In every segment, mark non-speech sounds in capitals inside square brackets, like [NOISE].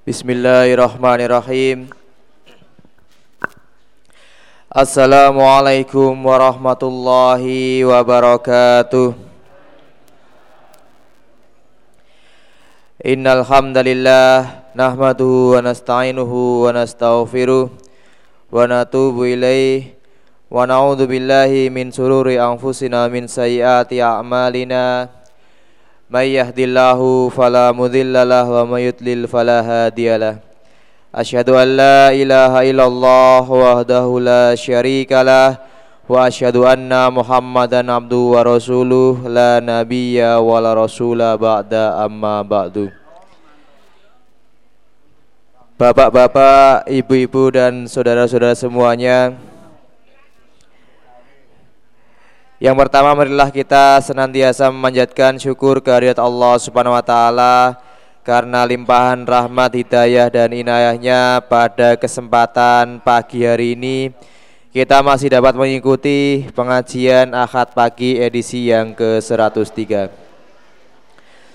Bismillahirrahmanirrahim. Assalamualaikum warahmatullahi wabarakatuh. Innal hamdalillah nahmaduhu wa nasta'inuhu wa nastaghfiruh wa natubu ilaih wa na'udzu billahi min sururi anfusina min sayyiati a'malina may yahdillahu fala mudhillalah wa may yudlil fala hadiyalah asyhadu an la ilaha illallah wahdahu la syarikalah wa asyhadu anna muhammadan abduhu wa rasuluh la nabiyya wa la rasula ba'da amma ba'du. Bapak-bapak, ibu-ibu dan saudara-saudara semuanya Yang pertama marilah kita senantiasa memanjatkan syukur kehadirat Allah Subhanahu wa taala karena limpahan rahmat hidayah dan inayahnya pada kesempatan pagi hari ini kita masih dapat mengikuti pengajian Ahad pagi edisi yang ke-103.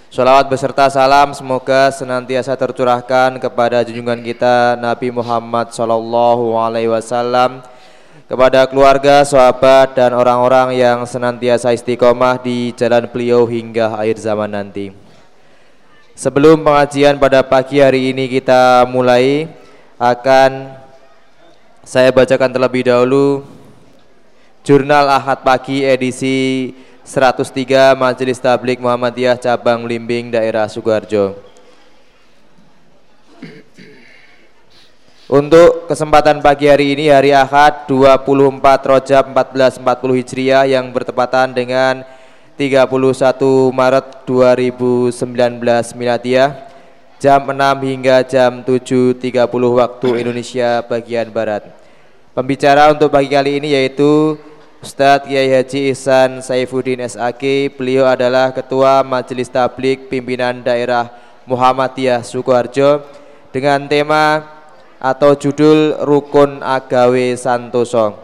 Salawat beserta salam semoga senantiasa tercurahkan kepada junjungan kita Nabi Muhammad sallallahu alaihi wasallam kepada keluarga, sahabat, dan orang-orang yang senantiasa istiqomah di jalan beliau hingga akhir zaman nanti. Sebelum pengajian pada pagi hari ini kita mulai, akan saya bacakan terlebih dahulu Jurnal Ahad Pagi edisi 103 Majelis Tablik Muhammadiyah Cabang Limbing Daerah Sukoharjo. Untuk kesempatan pagi hari ini hari Ahad 24 Rojab 1440 Hijriah yang bertepatan dengan 31 Maret 2019 Miladiah jam 6 hingga jam 7.30 waktu Indonesia bagian Barat. Pembicara untuk pagi kali ini yaitu Ustadz Kiai Haji Ihsan Saifuddin SAK. Beliau adalah Ketua Majelis Tablik Pimpinan Daerah Muhammadiyah Sukoharjo dengan tema atau judul Rukun Agawe Santoso.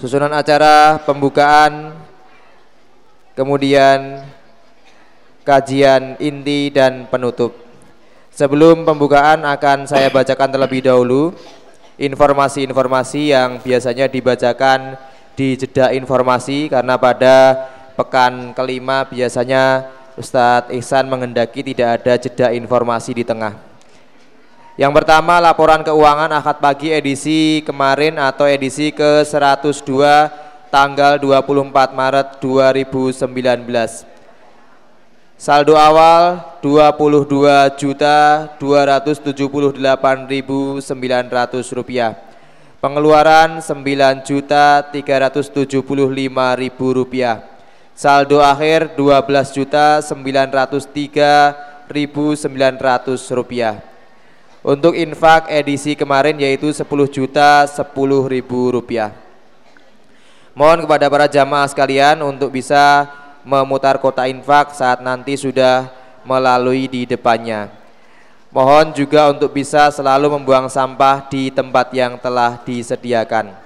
Susunan acara pembukaan, kemudian kajian inti dan penutup. Sebelum pembukaan akan saya bacakan terlebih dahulu informasi-informasi yang biasanya dibacakan di jeda informasi karena pada pekan kelima biasanya Ustadz Ihsan mengendaki tidak ada jeda informasi di tengah. Yang pertama laporan keuangan akad pagi edisi kemarin atau edisi ke-102 tanggal 24 Maret 2019. Saldo awal 22 juta 278.900 rupiah. Pengeluaran 9 juta 375.000 rupiah. Saldo akhir 12 juta 903.900 rupiah. Untuk infak edisi kemarin yaitu 10 juta 10 ribu rupiah. Mohon kepada para jamaah sekalian untuk bisa memutar kota infak saat nanti sudah melalui di depannya. Mohon juga untuk bisa selalu membuang sampah di tempat yang telah disediakan.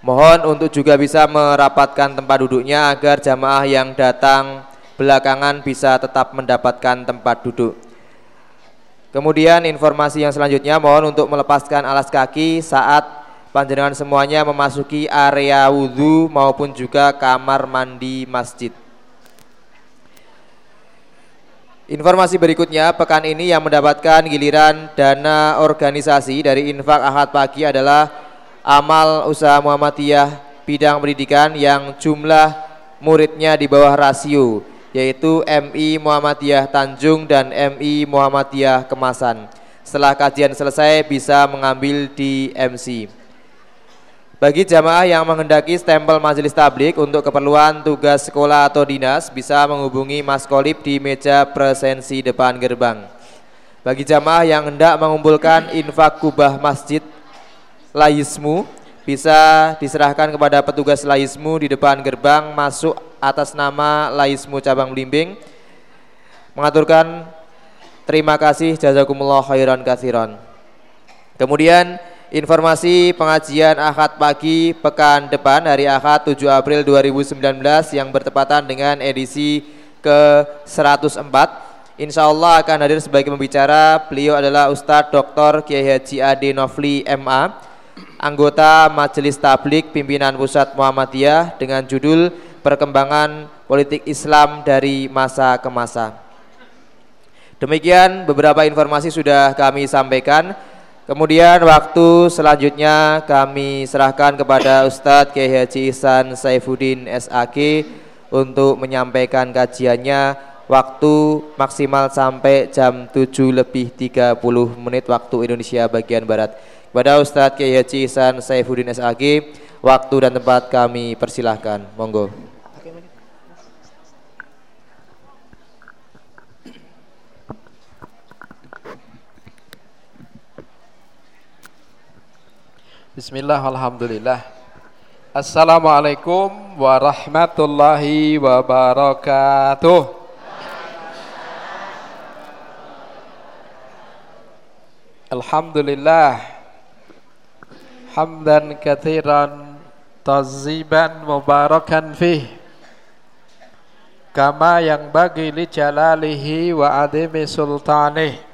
Mohon untuk juga bisa merapatkan tempat duduknya agar jamaah yang datang belakangan bisa tetap mendapatkan tempat duduk. Kemudian informasi yang selanjutnya mohon untuk melepaskan alas kaki saat panjenengan semuanya memasuki area wudhu maupun juga kamar mandi masjid. Informasi berikutnya, pekan ini yang mendapatkan giliran dana organisasi dari infak ahad pagi adalah amal usaha Muhammadiyah bidang pendidikan yang jumlah muridnya di bawah rasio yaitu MI Muhammadiyah Tanjung dan MI Muhammadiyah Kemasan. Setelah kajian selesai bisa mengambil di MC. Bagi jamaah yang menghendaki stempel majelis tablik untuk keperluan tugas sekolah atau dinas bisa menghubungi Mas Kolib di meja presensi depan gerbang. Bagi jamaah yang hendak mengumpulkan infak kubah masjid Laismu bisa diserahkan kepada petugas Laismu di depan gerbang masuk atas nama Laismu Cabang Blimbing mengaturkan terima kasih jazakumullah khairan kathiran. Kemudian informasi pengajian Ahad pagi pekan depan hari Ahad 7 April 2019 yang bertepatan dengan edisi ke 104 Insya Allah akan hadir sebagai pembicara. Beliau adalah Ustadz Dr. Kiai Haji Ade Nofli MA, anggota Majelis Tablik Pimpinan Pusat Muhammadiyah dengan judul Perkembangan Politik Islam dari Masa ke Masa. Demikian beberapa informasi sudah kami sampaikan. Kemudian waktu selanjutnya kami serahkan kepada Ustadz Kiai Haji Ihsan Saifuddin SAG untuk menyampaikan kajiannya waktu maksimal sampai jam 7 lebih 30 menit waktu Indonesia bagian Barat. Kepada Ustadz Kiai Haji Ihsan Saifuddin SAG, waktu dan tempat kami persilahkan. Monggo. Bismillah, Alhamdulillah. Assalamualaikum warahmatullahi wabarakatuh. Alhamdulillah. Hamdan kathiran Taziban mubarakan fih. Kama yang bagi li jalalihi wa adimi sultanih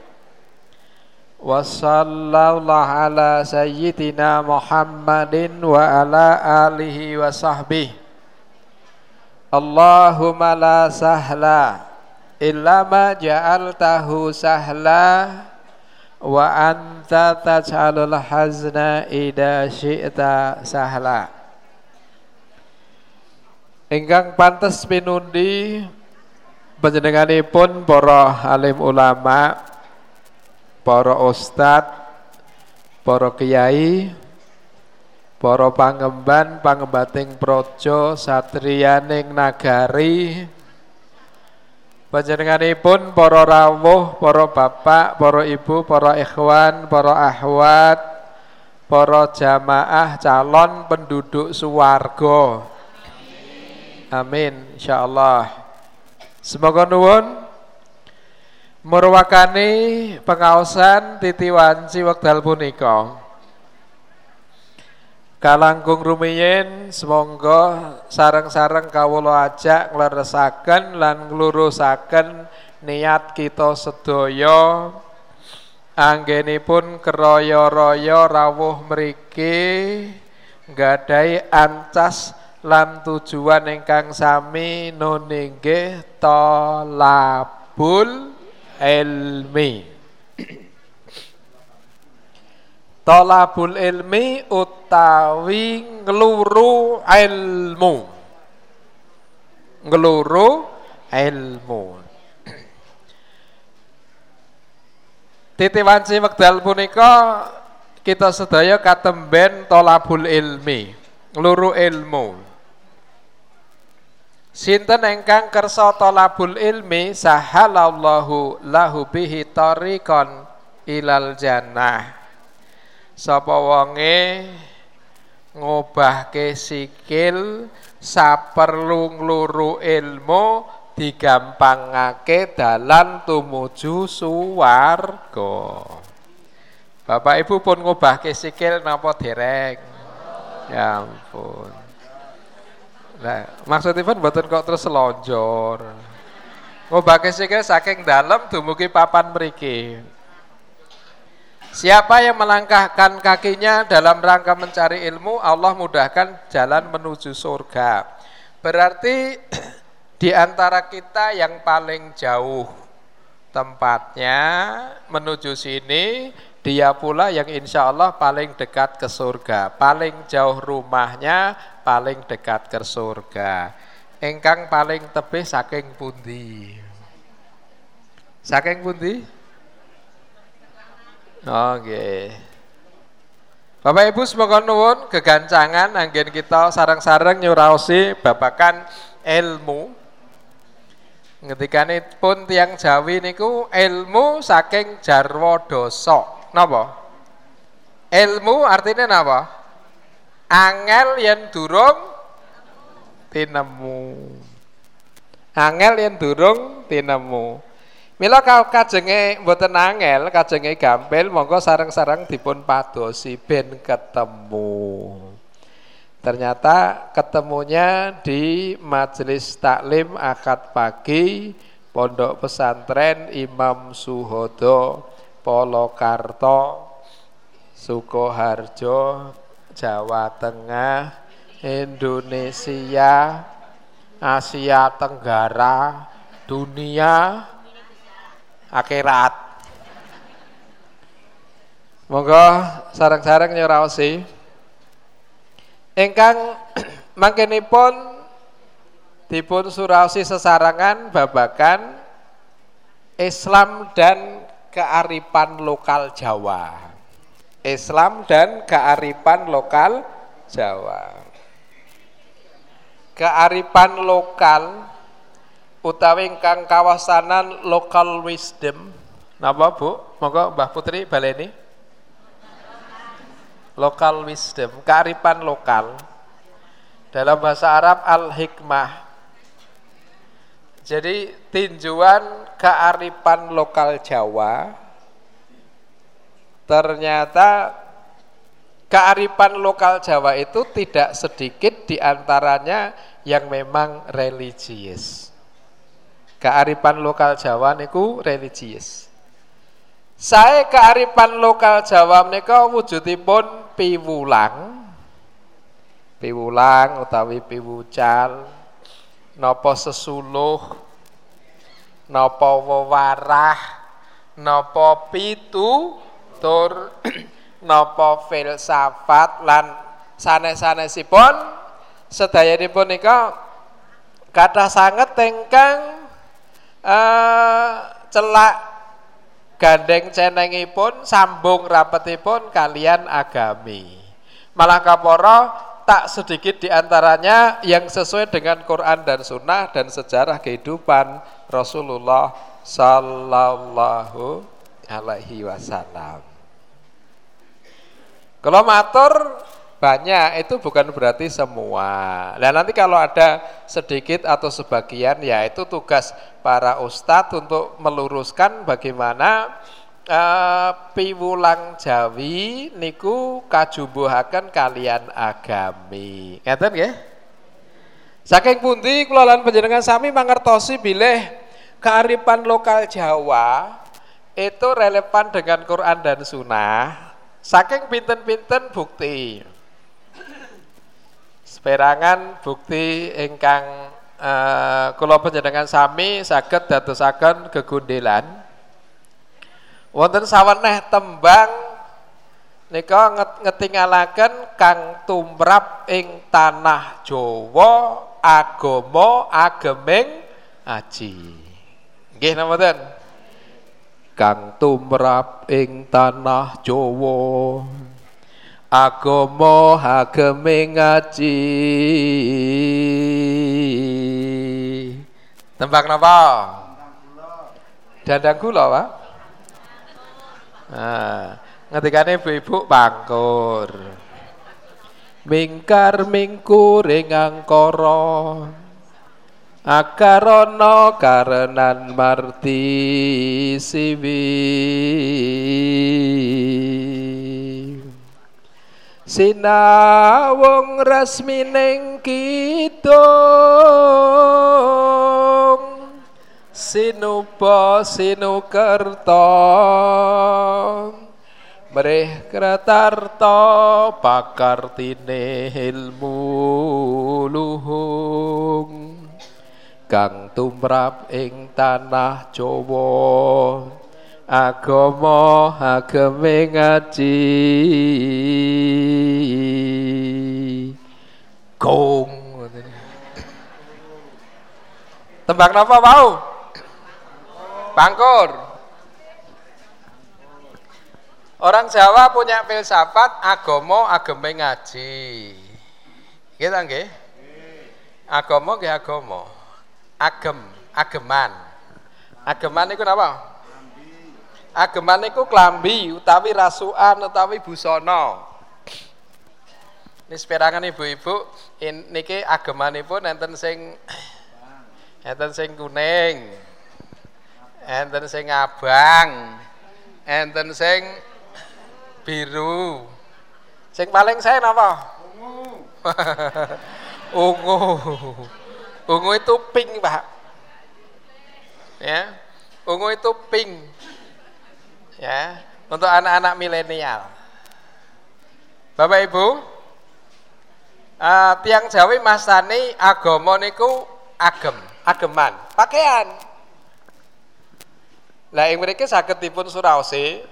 Wassallallahu ala sayyidina Muhammadin wa ala alihi wa sahbihi. Allahumma la sahla illa ma ja'altahu sahla wa anta taj'alul hazna ida syi'ta sahla. Ingkang pantes pinundi panjenenganipun para alim ulama' para ustad, para kiai, para pangemban, pangembating projo, satriyaning nagari, panjenenganipun para rawuh, para bapak, para ibu, para ikhwan, para ahwat, para jamaah calon penduduk suwarga. Amin insyaallah. Semoga nuwun Merwakani pengaosan titi wanci wekdal punika. Kalangkung rumiyin semoga sarang-sarang kawula ajak ngleresaken lan nglurusaken niat kita sedaya anggenipun keroyo-royo rawuh mriki nggadahi ancas lan tujuan ingkang sami nuningge tolabul ilmi. Tolabul ilmi utawi ngeluru ilmu. Ngeluru ilmu. Titi wanci wekdal punika kita sedaya katemben tolabul ilmi, ngeluru ilmu. Sinten engkang kersa talabul ilmi sahalallahu lahu bihi tariqan ilal jannah. Sapa wonge ngobahke sikil saperlu ngluru ilmu digampangake dalan tumuju suwarga. Bapak Ibu pun ngobahke sikil napa dereng? Ya ampun. Nah, maksudipun mboten kok terus selonjor. Ngobake sikil saking dalam dumugi papan mriki. Siapa yang melangkahkan kakinya dalam rangka mencari ilmu, Allah mudahkan jalan menuju surga. Berarti [CLEARS THROAT] di antara kita yang paling jauh tempatnya menuju sini, dia pula yang insya Allah paling dekat ke surga. Paling jauh rumahnya, paling dekat ke surga. Engkang paling tebih saking pundi? Saking pundi? Oke. Okay. Bapak Ibu semoga nuwun kegancangan anggen kita sarang-sarang nyuraosi babakan ilmu. Ngetikane pun tiang Jawi niku ilmu saking jarwo dosa. Napa? Ilmu artinya napa? Angel yang durung tinemu angel yang durung tinemu Mila kau kajenge mboten angel, kajenge gampil, monggo sarang-sarang dipun padosi ben ketemu. Ternyata ketemunya di majelis taklim akad pagi Pondok Pesantren Imam Suhodo Polokarto Sukoharjo Jawa Tengah Indonesia Asia Tenggara dunia akhirat Monggo sarang-sarang nyuraosi ingkang [CLEARS THROAT] mangkenipun dipun suraosi sesarangan babakan Islam dan kearifan lokal Jawa. Islam dan kearifan lokal Jawa. Kearifan lokal utawi ingkang kawasanan local wisdom. Napa Bu? Monggo Mbah Putri baleni. Local wisdom, kearifan lokal. Dalam bahasa Arab al-hikmah jadi tinjuan kearifan lokal Jawa ternyata kearifan lokal Jawa itu tidak sedikit di antaranya yang memang religius. Kearifan lokal Jawa niku religius. Saya kearifan lokal Jawa menika wujudipun piwulang. Piwulang utawi piwucal napa sesuluh napa wewarah napa pitu tur [CLEARS THROAT] napa filsafat lan sanes-sanesipun sedayanipun nika kathah sanget ingkang uh, celak gandeng cenengipun sambung rapetipun kalian agami malah kaporo tak sedikit di antaranya yang sesuai dengan Quran dan Sunnah dan sejarah kehidupan Rasulullah Sallallahu Alaihi Wasallam. Kalau matur banyak itu bukan berarti semua. Dan nanti kalau ada sedikit atau sebagian ya itu tugas para ustadz untuk meluruskan bagaimana uh, piwulang Jawi niku kajubuhaken kalian agami. Ngeten nggih? Saking pundi kula lan panjenengan sami mangertosi bilih kearifan lokal Jawa itu relevan dengan Quran dan Sunnah. Saking pinten-pinten bukti. Seperangan bukti ingkang uh, kula panjenengan sami saged dadosaken kegundelan. Wonten saweneh tembang nika ngetingalaken kang tumrap ing tanah Jawa agama ageming aji. Nggih napa kang tumrap ing tanah Jawa. Agama ageming aji tembang napa? Dandang gula Pak. Nah, ngetikane ibu-ibu pangkur. Mingkar mingkur ing angkara akarana karenan marti siwi. Sinawung resmining kidung. Sinupa sinukerta. Mrih kratarta pakartine ilmu luhung kang tumrap ing tanah Jawa agama agame ngaji gong tembang napa mau Bangkur. Orang Jawa punya filsafat agama agama ngaji. Gitu nggih? Agama nggih agama. Agem, ageman. Ageman niku napa? Ageman niku klambi utawi rasukan utawi busana. Ini seperangan ibu-ibu, niki agemanipun enten sing enten sing kuning, enten sing abang enten sing biru sing paling saya napa ungu [LAUGHS] ungu ungu itu pink pak Ya. Ungu itu pink. Ya, untuk anak-anak milenial. Bapak Ibu, uh, tiang Jawi masani agama niku agem, ageman, pakaian. Lah ing mriki saged dipun suraosi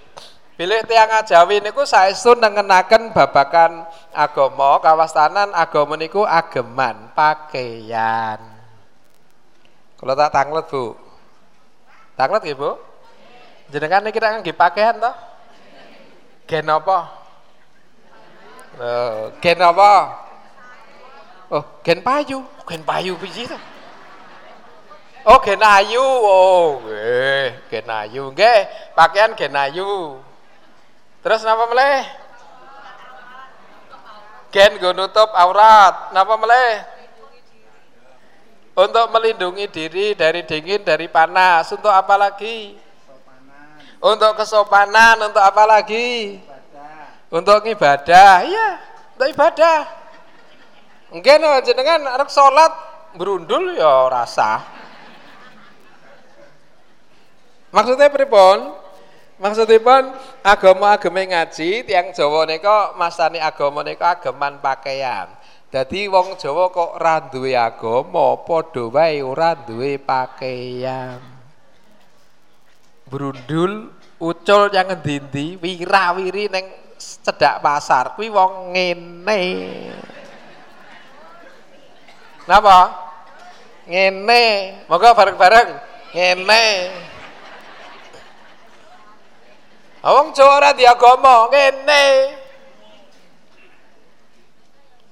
Bilih tiang Jawi niku saestu nengenaken babakan agama, kawastanan agama niku ageman, pakaian. Kalau tak tanglet, Bu. Tanglet nggih, Bu? Jenengan niki tak nggih pakaian toh? Gen apa? Oh, gen apa? Oh, gen payu. Gen payu biji to? Oh, gen ayu. Oh, nggih, gen ayu. Nggih, pakaian gen ayu. Terus napa meleh? Gen go nutup aurat. Napa meleh? Untuk melindungi diri dari dingin, dari panas. Untuk apa lagi? Untuk kesopanan, untuk apa lagi? Untuk ibadah. Iya, untuk ibadah. Mungkin jenengan arek salat berundul ya rasa. Maksudnya pripun? Maksudipun agama-agama ngaji tiang Jawa nika masani agama nika ageman pakaian. Dadi wong Jawa kok ora duwe agama, padha wae ora duwe pakaian. Brundul ucul yang ngendi-endi, wira-wiri ning cedak pasar kuwi wong ngene. Napa? Ngene. Moga bareng-bareng ngene. Awang Jawa ora diagama ngene.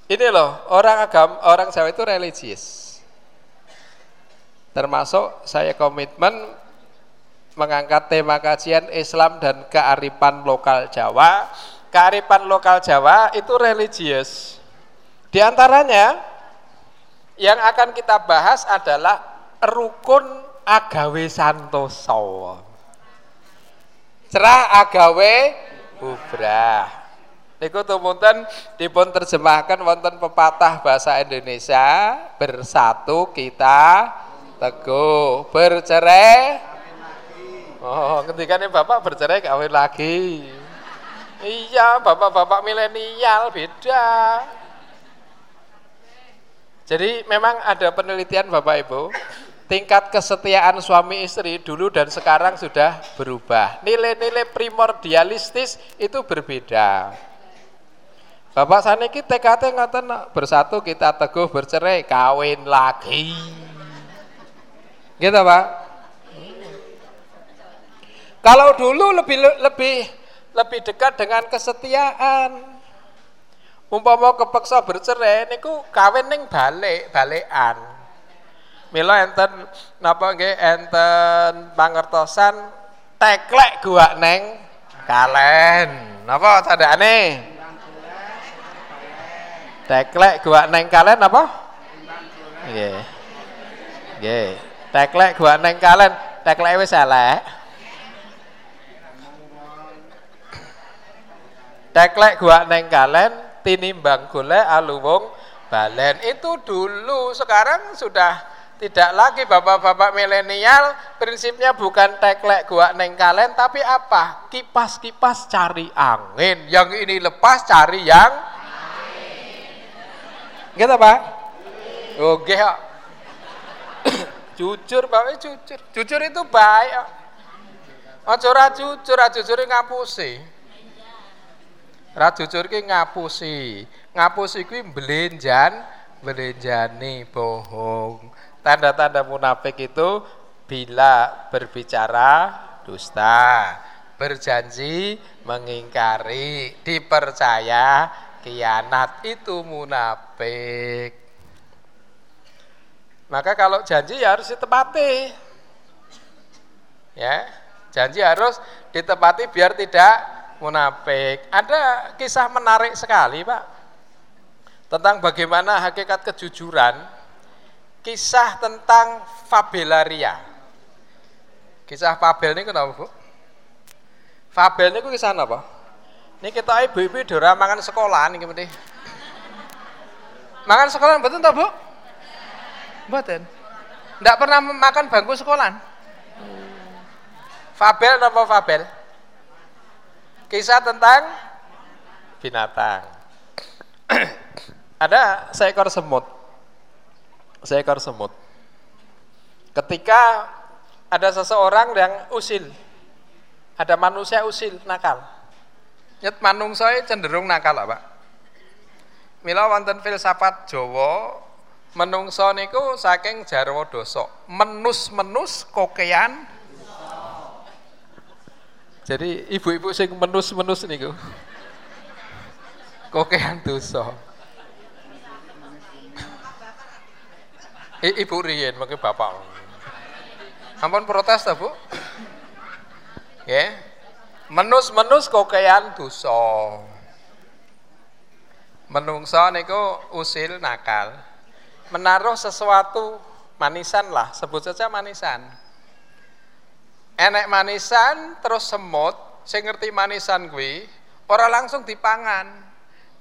Ini loh, orang agama, orang Jawa itu religius. Termasuk saya komitmen mengangkat tema kajian Islam dan kearifan lokal Jawa. Kearifan lokal Jawa itu religius. Di antaranya yang akan kita bahas adalah rukun agawe santoso cerah agawe bubrah. Niku tumunten dipun terjemahkan wonten pepatah bahasa Indonesia bersatu kita teguh. Bercerai. Oh ketika ini bapak bercerai kawin lagi? Iya bapak-bapak milenial beda. Jadi memang ada penelitian bapak ibu tingkat kesetiaan suami istri dulu dan sekarang sudah berubah. Nilai-nilai primordialistis itu berbeda. Bapak saniki TKT ngaten bersatu kita teguh bercerai kawin lagi. Gitu Pak. Kalau dulu lebih lebih lebih dekat dengan kesetiaan. Umpama kepeksa bercerai niku kawin ning balik, balikan Mila enten napa nggih enten pangertosan teklek gua neng kalen. Napa tandane? Teklek gua neng kalen apa? Nggih. Nggih. Teklek gua neng kalen, teklek wis elek. Teklek gua neng kalen tinimbang golek aluwung balen. Itu dulu, sekarang sudah tidak lagi bapak-bapak milenial prinsipnya bukan teklek gua neng kalen tapi apa? Kipas-kipas cari angin. Yang ini lepas cari yang Gitu Pak? Oke oh, [COUGHS] jujur Bapak jujur. Jujur itu baik. Aja ora jujur, ora jujur ngapusi. Ora jujur ki ngapusi. Ngapusi kuwi belenjan, belenjani bohong Tanda-tanda munafik itu bila berbicara dusta, berjanji mengingkari, dipercaya kianat itu munafik. Maka kalau janji ya harus ditepati. Ya, janji harus ditepati biar tidak munafik. Ada kisah menarik sekali, Pak. Tentang bagaimana hakikat kejujuran kisah tentang Fabelaria. Kisah Fabel ini kenapa Bu? Fabel ini kisah apa? Ini kita ibu-ibu dora mangan sekolah ini gimana? Makan sekolah betul tak Bu? Betul. Tidak pernah makan bangku sekolah? Fabel apa fabel? Kisah tentang binatang. [CLEARS THROAT] Ada seekor semut. Seekor semut. Ketika ada seseorang yang usil, ada manusia usil nakal. Nyet manungsa cenderung nakal, Pak. Mila wonten filsafat Jawa menungso niku saking jarwa dosa. Menus-menus kokean jadi ibu-ibu sing menus-menus niku. Kokean dosa. Ibu riyen mengke bapak. Ampun protes ta, Bu? Ya. Menus-menus kokean dosa. Menungso niku usil nakal. Menaruh sesuatu manisan lah, sebut saja manisan enek manisan terus semut saya ngerti manisan gue orang langsung dipangan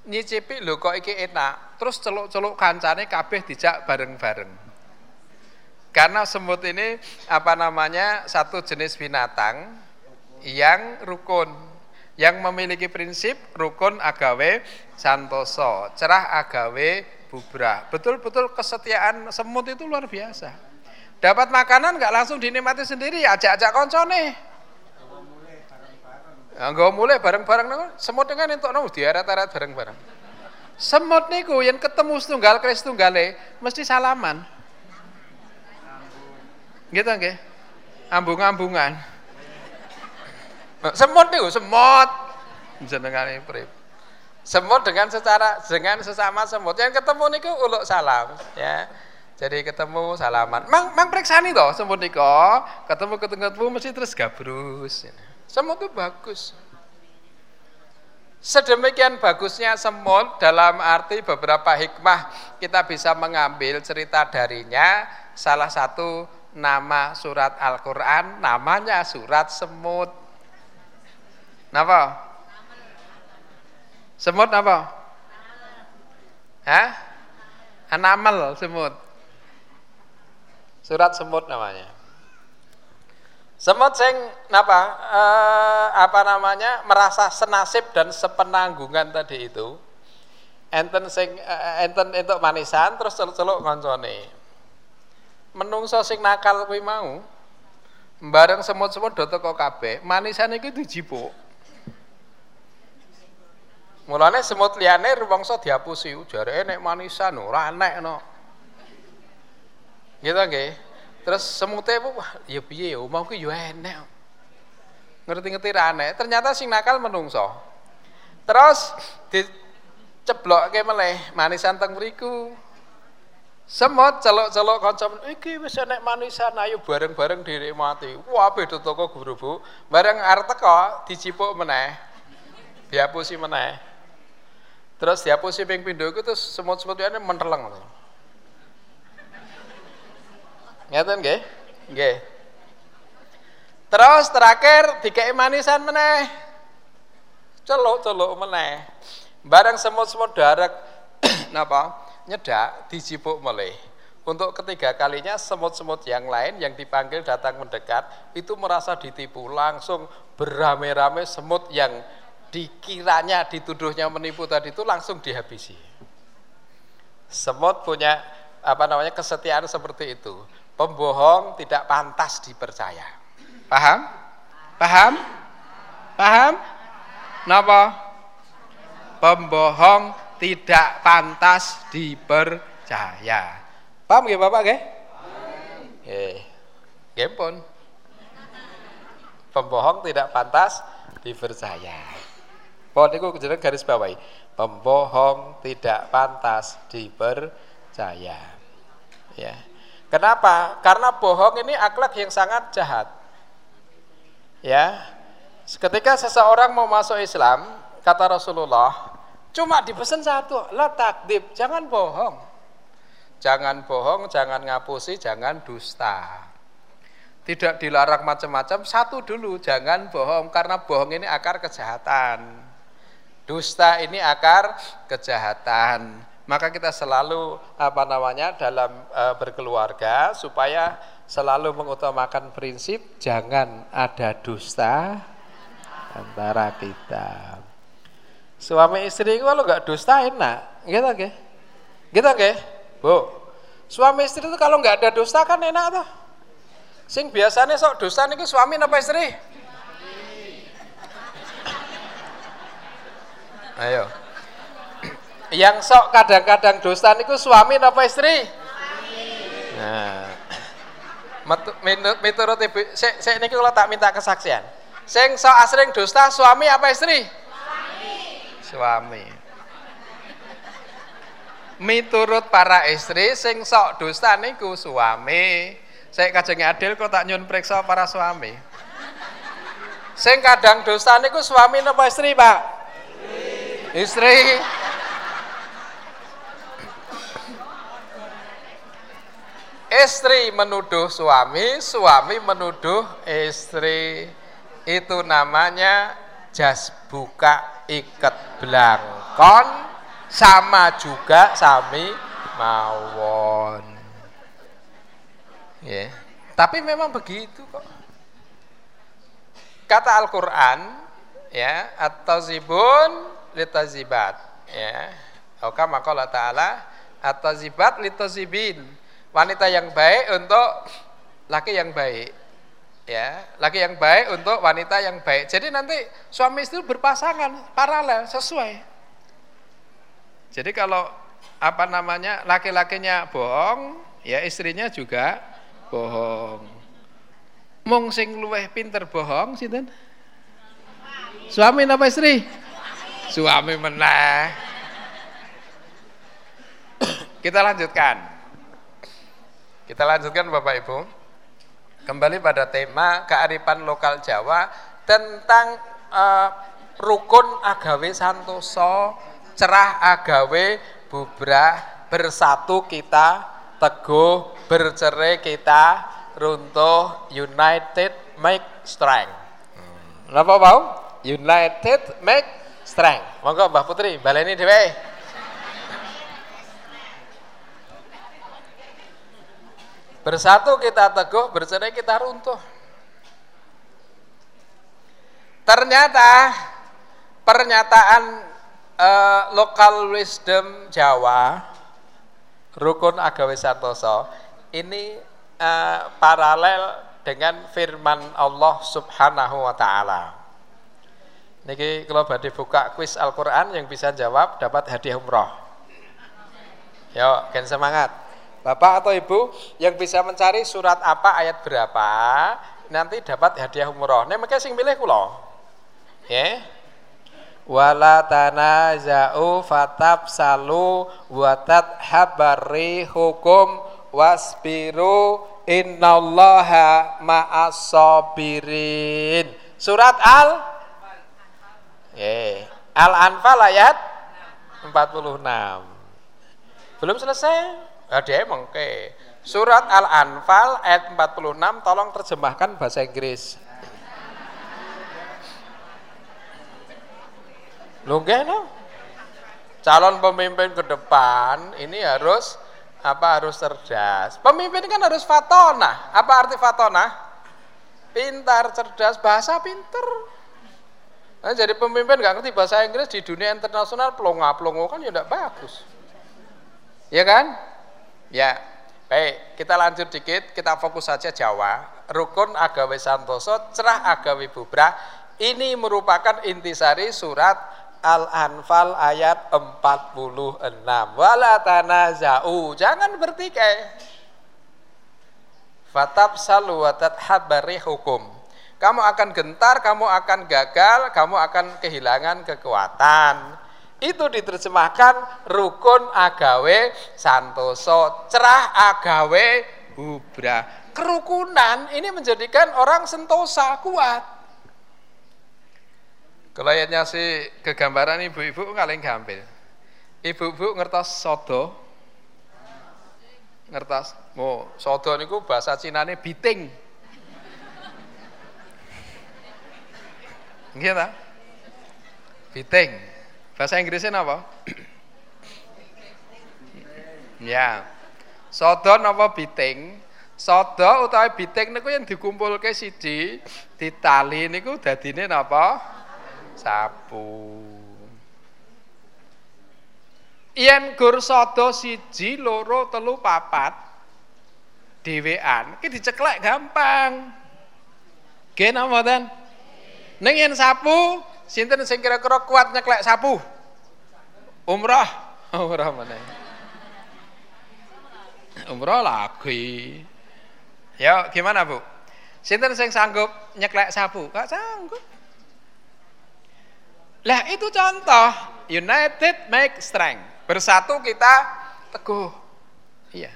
nyicipi lho kok iki enak terus celuk-celuk kancane kabeh dijak bareng-bareng karena semut ini apa namanya satu jenis binatang yang rukun yang memiliki prinsip rukun agawe santoso cerah agawe bubra betul-betul kesetiaan semut itu luar biasa Dapat makanan nggak langsung dinikmati sendiri, ajak-ajak koncone. Enggak mulai bareng-bareng semut dengan entuk nang diarat-arat bareng-bareng. Semut niku yang ketemu setunggal kris tunggale mesti salaman. Gitu nggih. Ambung-ambungan. Semut niku semut jenengane prip. Semut dengan secara dengan sesama semut yang ketemu niku uluk salam ya. Jadi ketemu salaman. Mang mang periksani toh semut niko. Ketemu ketemu mesti terus gabrus. Semut itu bagus. Sedemikian bagusnya semut dalam arti beberapa hikmah kita bisa mengambil cerita darinya. Salah satu nama surat Al-Quran namanya surat semut. Napa? Semut apa? Hah? Anamal semut. Surat semut namanya. Semut sing napa eh, apa namanya merasa senasib dan sepenanggungan tadi itu. Enten sing eh, enten entuk manisan terus celuk-celuk koncone. Menungso sing nakal kuwi mau bareng semut-semut do teko kabeh, manisan iki dijipuk. Mulane semut liyane rumangsa dihapusi, jare nek manisan ora enek no. Gitu nggih. Terus semute wah ya piye ya mau ki yo enek. Ngerti-ngerti ra enek, ternyata sing nakal menungso. Terus diceblokke meleh manisan teng mriku. Semut celok-celok kanca iki wis enek manisan ayo bareng-bareng mati. Wah beda toko guru Bareng arep teko dicipuk meneh. Diapusi meneh. Terus diapusi ping pindho iku terus semut-semut ini menteleng. Ngeten nggih? Nggih. Terus terakhir dikei manisan meneh. Celuk-celuk meneh. Bareng semut-semut darat [CLEARS THROAT] napa? Nyedak dijipuk meleh. Untuk ketiga kalinya semut-semut yang lain yang dipanggil datang mendekat itu merasa ditipu langsung beramai-ramai semut yang dikiranya dituduhnya menipu tadi itu langsung dihabisi. Semut punya apa namanya kesetiaan seperti itu pembohong tidak pantas dipercaya. Paham? Paham? Paham? Napa? Pembohong tidak pantas dipercaya. Paham nggih Bapak nggih? Nggih. Nggih pun. Pembohong tidak pantas dipercaya. Pohon itu jeneng garis bawahi. Pembohong tidak pantas dipercaya. Ya. Kenapa? Karena bohong ini akhlak yang sangat jahat. Ya. Ketika seseorang mau masuk Islam, kata Rasulullah, cuma dipesan satu, la takdib, jangan bohong. Jangan bohong, jangan ngapusi, jangan dusta. Tidak dilarang macam-macam, satu dulu, jangan bohong karena bohong ini akar kejahatan. Dusta ini akar kejahatan. Maka kita selalu apa namanya dalam e, berkeluarga supaya selalu mengutamakan prinsip jangan ada dusta antara kita. Suami istri itu kalau nggak dusta enak, gitu ke? Gitu ke? Bu, suami istri itu kalau nggak ada dusta kan enak tuh. Sing biasanya sok dusta nih suami apa istri? Ayo. Yang sok kadang-kadang dosa niku suami apa istri? Nah. Miturut ibu, saya, saya ini kalau tak minta kesaksian. Sing sok asring dusta suami apa istri? Suami. Miturut para istri sing sok dusta niku suami. Saya kajeng adil kok tak nyun periksa para suami. Sing kadang dusta niku suami apa istri, Pak? Istri. istri. Istri menuduh suami, suami menuduh istri. Itu namanya jas buka ikat belangkon sama juga sami mawon. Ya. Tapi memang begitu kok. Kata Al-Qur'an ya, at-tazibun litazibat ya. Oka maka Allah Ta'ala at-tazibat litazibin wanita yang baik untuk laki yang baik ya laki yang baik untuk wanita yang baik. Jadi nanti suami istri berpasangan paralel sesuai. Jadi kalau apa namanya laki-lakinya bohong ya istrinya juga bohong. Mung sing luweh pinter bohong sinten? Suami apa istri? Suami meneh. Kita lanjutkan. Kita lanjutkan Bapak Ibu. Kembali pada tema kearifan lokal Jawa tentang uh, rukun agawe santoso, cerah agawe bubrah, bersatu kita, teguh, bercerai kita, runtuh, united make strength. Hmm. Apa mau? United make strength. Monggo Mbah Putri, baleni dhewe. Bersatu kita teguh, bercerai kita runtuh. Ternyata pernyataan uh, lokal wisdom Jawa rukun agawe santoso ini uh, paralel dengan firman Allah Subhanahu wa taala. Niki kalau badhe buka kuis Al-Qur'an yang bisa jawab dapat hadiah umroh. Yo, kan semangat. Bapak atau Ibu yang bisa mencari surat apa ayat berapa nanti dapat hadiah umroh. Nek mengke sing milih kula. Ya. Wala tanaza'u fatab salu watat habari hukum wasbiru innallaha ma'as sabirin. Surat Al yeah. Al-Anfal ayat 46. Belum selesai? Emang ke. Surat Al-Anfal ayat 46 tolong terjemahkan bahasa Inggris. Lu no? Calon pemimpin ke depan ini harus apa harus cerdas. Pemimpin kan harus fatona. Apa arti fatona? Pintar, cerdas, bahasa pinter. Nah, jadi pemimpin gak ngerti bahasa Inggris di dunia internasional pelongo-pelongo kan ya tidak bagus. Ya kan? Ya, baik. Kita lanjut dikit, kita fokus saja Jawa. Rukun agawe santoso, cerah agawe bubrah. Ini merupakan intisari surat Al-Anfal ayat 46. Wala tanaza'u, jangan bertikai. Fatab salu habari hukum. Kamu akan gentar, kamu akan gagal, kamu akan kehilangan kekuatan itu diterjemahkan rukun agawe santoso cerah agawe hubra kerukunan ini menjadikan orang sentosa kuat. Kalau ayatnya si kegambaran ibu-ibu ngaling gampil. Ibu-ibu ngertos sodo. Ngertos. Mau sodo niku bahasa Cina ini biting gitu biting Bahasa Inggrisnya apa? Ya. Sodo napa biting? Sodo utawa biting niku yang dikumpulke siji, ditali niku dadine napa? Sapu. Yen gur sodo siji, loro, telu, papat dhewean, ki diceklek gampang. Nggih napa mboten? Ning yen sapu, sinten sing kira-kira kuat nyeklek sapu? Umrah, [LAUGHS] umrah meneh. Umrah lagi. Ya, gimana, Bu? Sinten sing sanggup nyeklek sapu? Gak sanggup. Lah itu contoh united make strength. Bersatu kita teguh. Iya.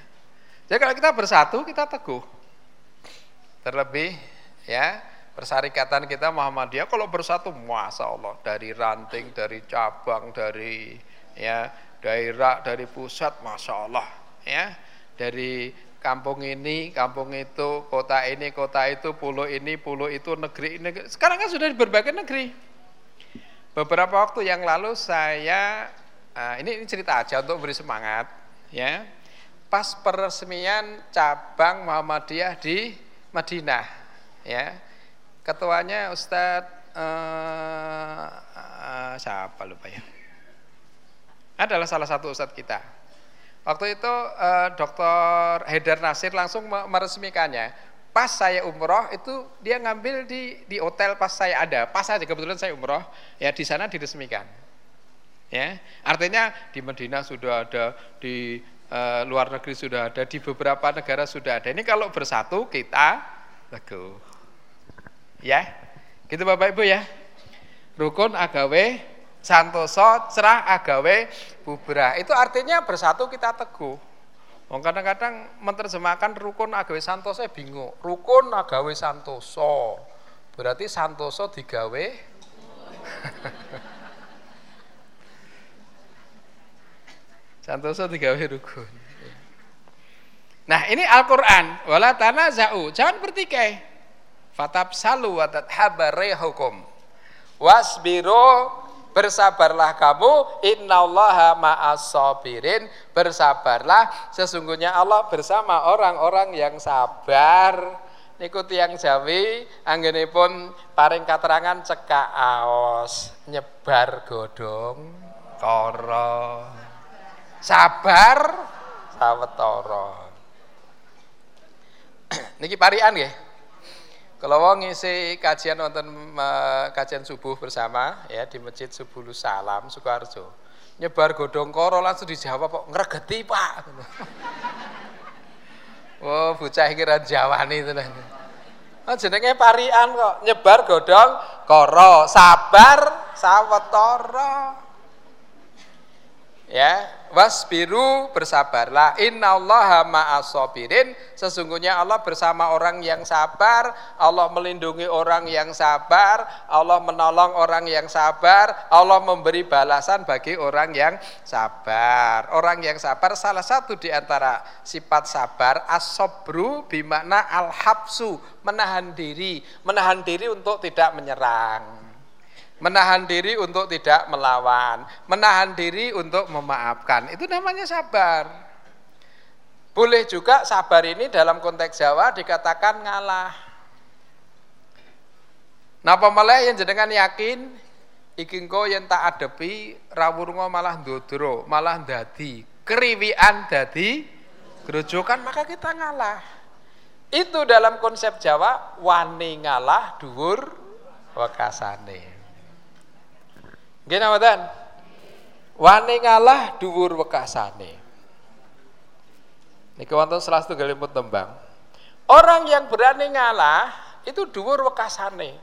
Jadi kalau kita bersatu kita teguh. Terlebih ya persyarikatan kita Muhammadiyah kalau bersatu Masya Allah dari ranting, dari cabang, dari ya daerah, dari pusat Masya Allah ya dari kampung ini, kampung itu, kota ini, kota itu, pulau ini, pulau itu, negeri ini. Sekarang kan sudah di berbagai negeri. Beberapa waktu yang lalu saya ini, ini cerita aja untuk beri semangat ya. Pas peresmian cabang Muhammadiyah di Madinah ya ketuanya Ustadz uh, uh, siapa lupa ya? Adalah salah satu Ustadz kita. Waktu itu uh, Dr. Haidar Nasir langsung meresmikannya. Pas saya umroh itu dia ngambil di di hotel pas saya ada. Pas saja kebetulan saya umroh. Ya di sana diresmikan. Ya artinya di Medina sudah ada di uh, luar negeri sudah ada di beberapa negara sudah ada. Ini kalau bersatu kita teguh Ya. Gitu Bapak Ibu ya. Rukun agawe santoso cerah agawe bubrah. Itu artinya bersatu kita teguh. Wong kadang-kadang menerjemahkan rukun agawe santoso bingung. Rukun agawe santoso. Berarti santoso digawe [LAUGHS] santoso digawe rukun. Nah, ini Al-Qur'an. Wala tanaza'u. Jangan bertikai Fatab salu wa hukum. Wasbiru bersabarlah kamu. Innallaha ma'as sabirin bersabarlah. Sesungguhnya Allah bersama orang-orang yang sabar. Niku tiyang Jawi anggenipun paring katerangan cekak aos. Nyebar godong koro sabar. Sawetara. [CLEARS THROAT] Niki parian nggih kalau mau ngisi kajian nonton kajian subuh bersama ya di Masjid Subulus Salam Sukoharjo. Nyebar godong koro langsung dijawab kok ngregeti, Pak. [LAUGHS] oh, bocah kira Jawani itu lah. Oh, jenenge parian kok, nyebar godong koro, sabar sawetara. Ya, wasbiru bersabarlah. Innallaha ma'asobirin sesungguhnya Allah bersama orang yang sabar. Allah melindungi orang yang sabar. Allah menolong orang yang sabar. Allah memberi balasan bagi orang yang sabar. Orang yang sabar salah satu di antara sifat sabar asobru bimakna al-habsu menahan diri. Menahan diri untuk tidak menyerang menahan diri untuk tidak melawan, menahan diri untuk memaafkan. Itu namanya sabar. Boleh juga sabar ini dalam konteks Jawa dikatakan ngalah. Napa malah yang jenengan yakin iki engko yen tak adepi rawurunga malah ndodro, malah dadi keriwian dadi gerojokan maka kita ngalah. Itu dalam konsep Jawa wani ngalah dhuwur wekasane. Nggih mboten? Wani ngalah dhuwur wekasane. Niki wonten salah setunggalipun tembang. Orang yang berani ngalah itu dhuwur wekasane.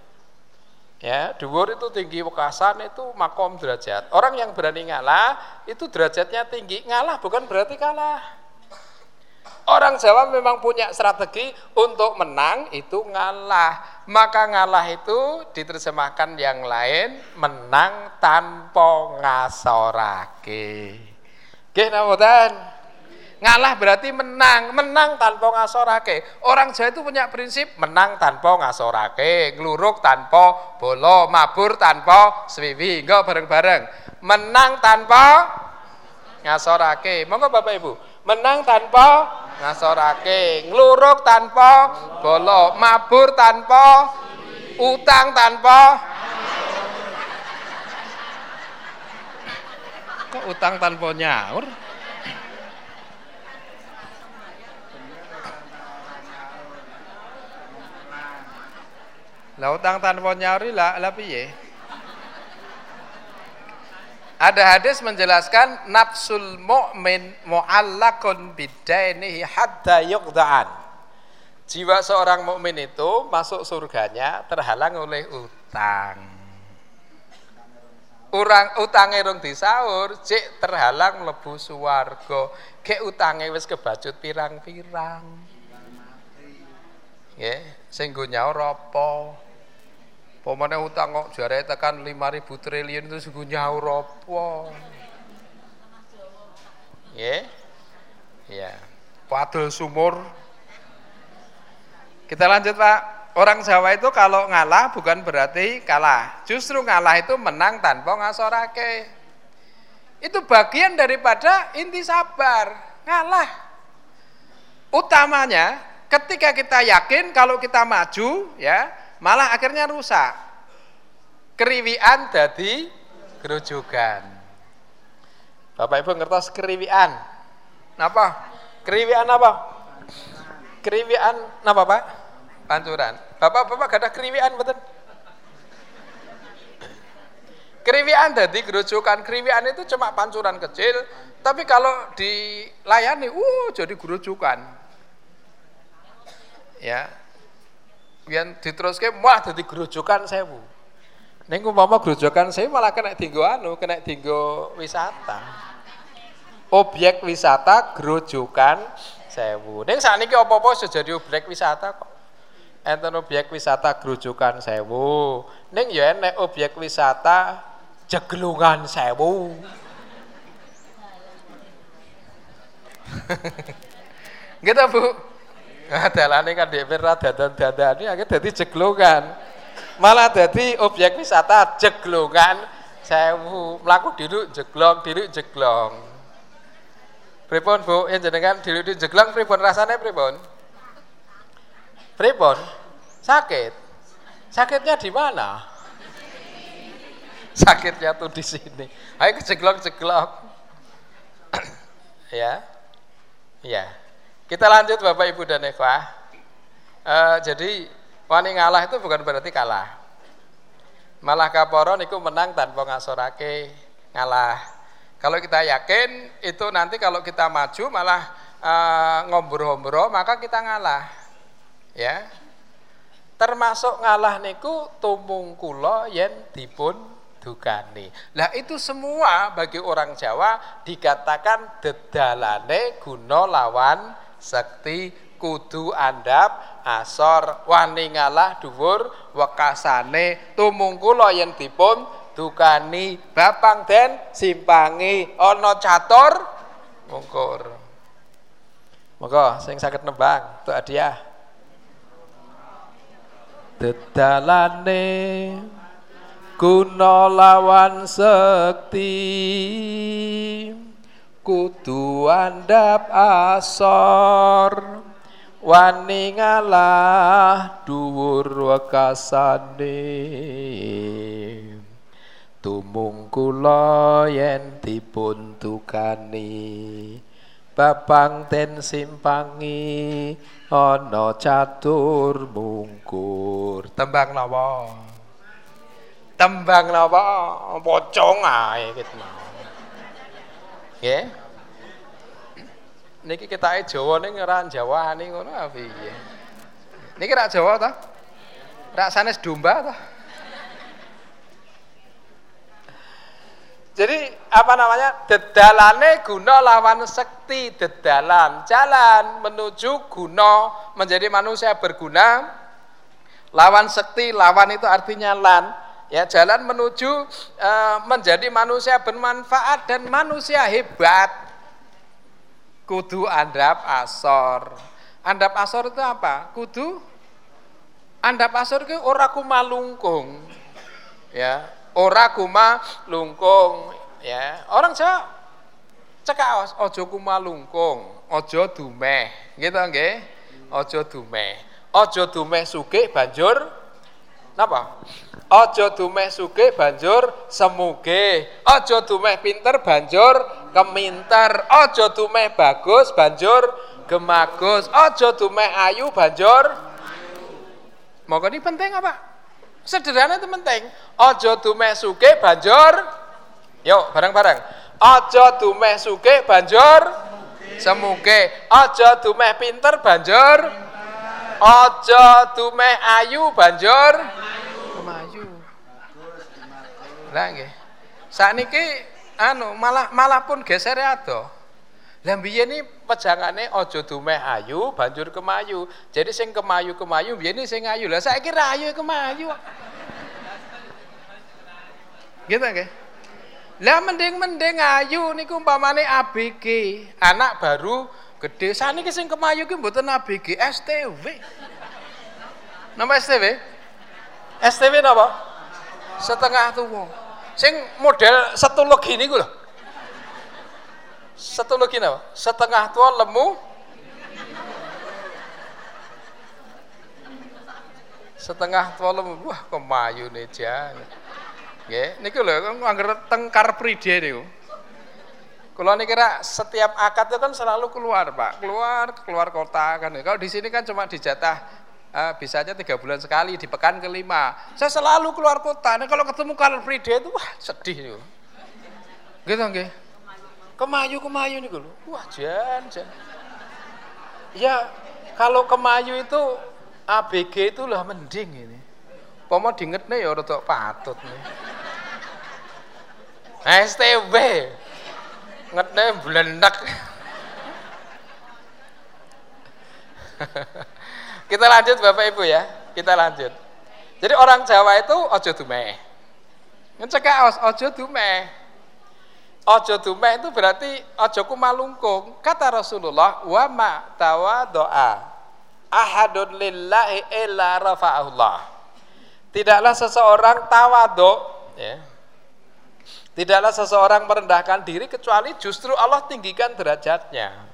Ya, dhuwur itu tinggi wekasan itu makom derajat. Orang yang berani ngalah itu derajatnya tinggi. Ngalah bukan berarti kalah. Orang Jawa memang punya strategi untuk menang itu ngalah. Maka ngalah itu diterjemahkan yang lain menang tanpa ngasorake. Nggih napa Ngalah berarti menang, menang tanpa ngasorake. Orang Jawa itu punya prinsip menang tanpa ngasorake, ngluruk tanpa bolo, mabur tanpa swiwi. Enggak bareng-bareng. Menang tanpa ngasorake. Monggo Bapak Ibu, menang tanpa ngasorake, ngluruk tanpa bolo, mabur tanpa utang tanpa kok utang tanpa nyaur? Lah utang tanpa nyaur lah lah piye ada hadis menjelaskan nafsul mu'min mu'allakun bidainihi hatta yuqda'an. Jiwa seorang mukmin itu masuk surganya terhalang oleh utang. Urang utange rong disaur, cek terhalang mlebu swarga. Kek utange wis kebacut pirang-pirang. Nggih, sing go nyaur? Pemane utang kok jare tekan 5000 triliun itu sungguh nyaur apa? Ya. Ya. Padul sumur. Kita lanjut, Pak. Orang Jawa itu kalau ngalah bukan berarti kalah. Justru ngalah itu menang tanpa ngasorake. Itu bagian daripada inti sabar, ngalah. Utamanya ketika kita yakin kalau kita maju ya malah akhirnya rusak. Keriwian jadi gerujukan. Bapak Ibu ngertos keriwian. Napa? Keriwian apa? Keriwian napa, Pak? Pancuran. Bapak-bapak gak ada keriwian betul? Keriwian jadi gerujukan. Keriwian itu cuma pancuran kecil, tapi kalau dilayani, uh jadi gerujukan. Ya, yang diteruske wah dadi grojokan sewu. Ning umpama grojokan sewu malah kena dinggo anu, kena dinggo wisata. Objek wisata grojokan sewu. Ning sakniki apa-apa sudah jadi objek wisata kok. Enten objek wisata grojokan sewu. Ning ya enek objek wisata jeglungan sewu. [LAUGHS] gitu Bu. [LAUGHS] Dalane kan dhewe ra dadan-dadane akhirnya dadi jeglongan. Malah dadi objek wisata jeglongan sewu. Mlaku diruk jeglong, diruk jeglong. Pripun Bu, yen jenengan diruk jeglong pripun rasane pripun? Pripun? Sakit. Sakitnya di mana? [LAUGHS] Sakitnya tuh di sini. Ayo jeglong-jeglong. [CLEARS THROAT] ya. Ya. Kita lanjut Bapak Ibu dan Eva. E, jadi wani ngalah itu bukan berarti kalah. Malah kaporon itu menang tanpa ngasorake ngalah. Kalau kita yakin itu nanti kalau kita maju malah e, ngombro-ngombro maka kita ngalah. Ya. Termasuk ngalah niku tumung kula yen dipun dukani. Lah itu semua bagi orang Jawa dikatakan dedalane guna lawan sekti kudu andap asor wani ngalah dhuwur wekasane tumungkula yen dipun dukani bapang den simpangi ana catur. Mungkur. Monggo sing saged nembang untuk hadiah. Dedalane guna lawan sekti kudu andap asor wani ngalah dhuwur wekasane. Tumung kula yen dipun tukani babang ten simpangi ana catur mungkur. Tembang napa tembang napa pocong ae gitu Nggih. Niki ketake Jawa ning ora Jawani ngono apa piye? Niki rak Jawa ta? Rak sanes domba ta? Jadi apa namanya? Dedalane guna lawan sekti, dedalan, jalan menuju guna menjadi manusia berguna. Lawan sekti, lawan itu artinya lan ya jalan menuju e, menjadi manusia bermanfaat dan manusia hebat kudu andap asor andap asor itu apa kudu andap asor itu ora kuma lungkung ya ora kuma lungkung ya orang Jawa cekak ojo kuma lungkung ojo dumeh. Gitu nggih. Ojo dumeh. Ojo dumeh sugih banjur napa? Ojo dumeh sugih banjur semuge. Ojo dumeh pinter banjur keminter. Ojo dumeh bagus banjur gemagus. Ojo dumeh ayu banjur Mau ini penting apa? Sederhana itu penting. Ojo dumeh sugih banjur Yuk, bareng-bareng. Ojo dumeh sugih banjur semuge. Ojo dumeh pinter banjur Ojo dumeh ayu banjur kemayu. Lah nggih. Sakniki anu malah malah pun geser ado. Lah biyen iki pejangane aja dumeh ayu banjur kemayu. Jadi sing kemayu-kemayu biyen sing ayu. Lah saiki ra ayu kemayu. Gitu nggih. Lah mending-mending ayu niku umpamane ABG, anak baru gede. Saniki sing kemayu ki mboten ABG, STW. Nama STW? STW napa? Setengah tuwa. Sing model setuluk gini ku lho. Setuluk gini apa? Setengah tua lemu. Setengah tua lemu. Wah, kemayu nih jan. Nggih, niku lho angger tengkar pride niku. Kalau ini kira setiap akad itu kan selalu keluar pak, keluar keluar kota kan. Kalau di sini kan cuma dijatah uh, bisa aja tiga bulan sekali di pekan kelima. Saya selalu keluar kota. Nah, kalau ketemu Car Free Day itu wah sedih nih. Gitu nggih. Kemayu kemayu nih gue. Wah jan jan. Ya kalau kemayu itu ABG itu lah mending ini. Pomo nih ya rada patut nih. STB ngetne blendak. Kita lanjut Bapak Ibu ya, kita lanjut. Jadi orang Jawa itu ojo dumeh. Ngecekak ojo dumeh. Ojo dumeh itu berarti ojo kumalungkung. Kata Rasulullah, wa ma doa ahadun lillahi illa rafa'ahullah. Tidaklah seseorang tawadu ya. Tidaklah seseorang merendahkan diri kecuali justru Allah tinggikan derajatnya.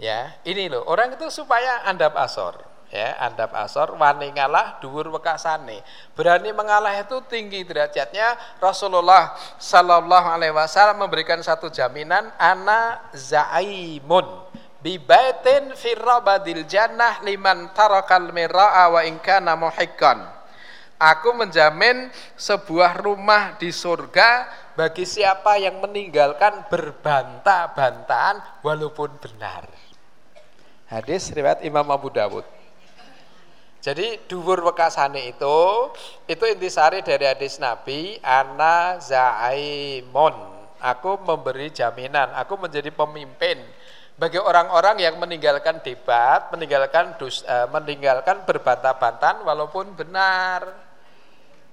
Ya, ini loh, orang itu supaya andap asor, ya, andap asor wani ngalah dhuwur wekasane. Berani mengalah itu tinggi derajatnya. Rasulullah sallallahu alaihi wasallam memberikan satu jaminan ana zaimun bi baitin fi rabadil jannah liman tarakal miraa wa in kana muhikkan. Aku menjamin sebuah rumah di surga bagi siapa yang meninggalkan berbantah-bantahan walaupun benar. Hadis riwayat Imam Abu Dawud. Jadi dhuwur wekasane itu itu intisari dari hadis Nabi ana zaimun. Aku memberi jaminan, aku menjadi pemimpin bagi orang-orang yang meninggalkan debat, meninggalkan dus, uh, meninggalkan berbantah-bantahan walaupun benar.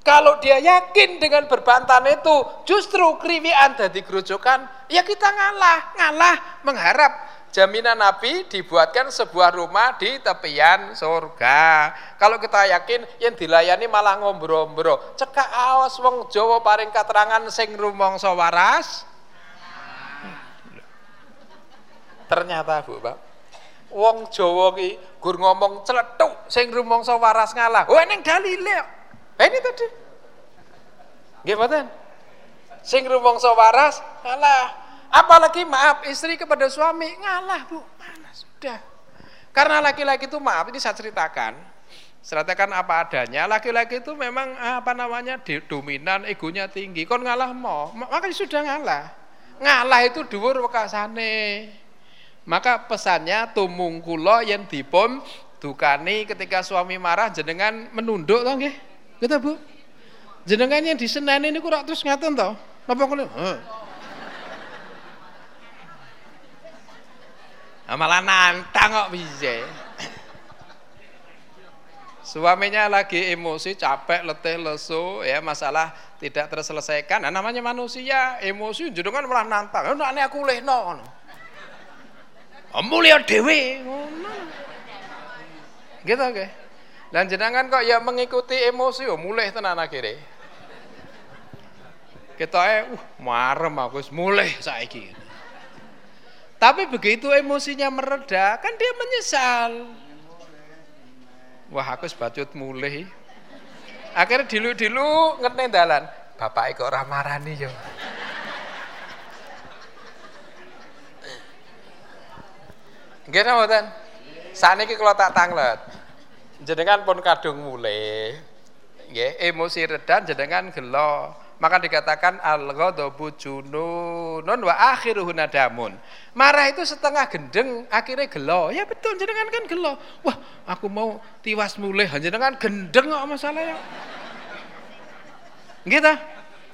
Kalau dia yakin dengan berbantahan itu justru kriwian dari kerucukan, ya kita ngalah, ngalah mengharap jaminan Nabi dibuatkan sebuah rumah di tepian surga. Kalau kita yakin yang dilayani malah ngombro-ngombro, cekak awas wong Jawa paring keterangan sing rumangsa waras. Ternyata Bu, Pak. Wong Jawa ki gur ngomong celetuk sing rumangsa waras ngalah. Oh ning dalile. Eh ini tadi. Mboten? Sing rumangsa waras ngalah. Apalagi maaf istri kepada suami ngalah bu, mana sudah. Karena laki-laki itu maaf ini saya ceritakan, ceritakan apa adanya. Laki-laki itu memang apa namanya dominan, egonya tinggi. Kon ngalah mau, makanya sudah ngalah. Ngalah itu dhuwur wekasane. Maka pesannya tumung kula yang dipun dukani ketika suami marah jenengan menunduk toh nggih. Gitu Bu. Jenengan yang diseneni niku rak terus ngaten toh. Napa kula? malah nantang kok bisa suaminya lagi emosi capek letih lesu ya masalah tidak terselesaikan nah, namanya manusia emosi kan malah nantang nah, ini aku leh no mulia dewi gitu oke okay. Dan jenengan kok ya mengikuti emosi oh mulai tenan akhirnya kita eh uh marem aku mulai saiki Tapi begitu emosinya mereda, kan dia menyesal. Wah, aku sebacut mulai. Akhirnya dilu-dilu ngerti dalan. Bapak kok ora marani yo. Nggih mboten? Saniki kula tak tanglet. Jenengan pun kadung mulai. Nggih, emosi reda jenengan gelo. Maka dikatakan al-ghadabu jununun wa akhiruhu nadamun. Marah itu setengah gendeng, akhirnya gelo. Ya betul, jenengan kan gelo. Wah, aku mau tiwas mulai, jenengan gendeng kok masalah ya. Gitu.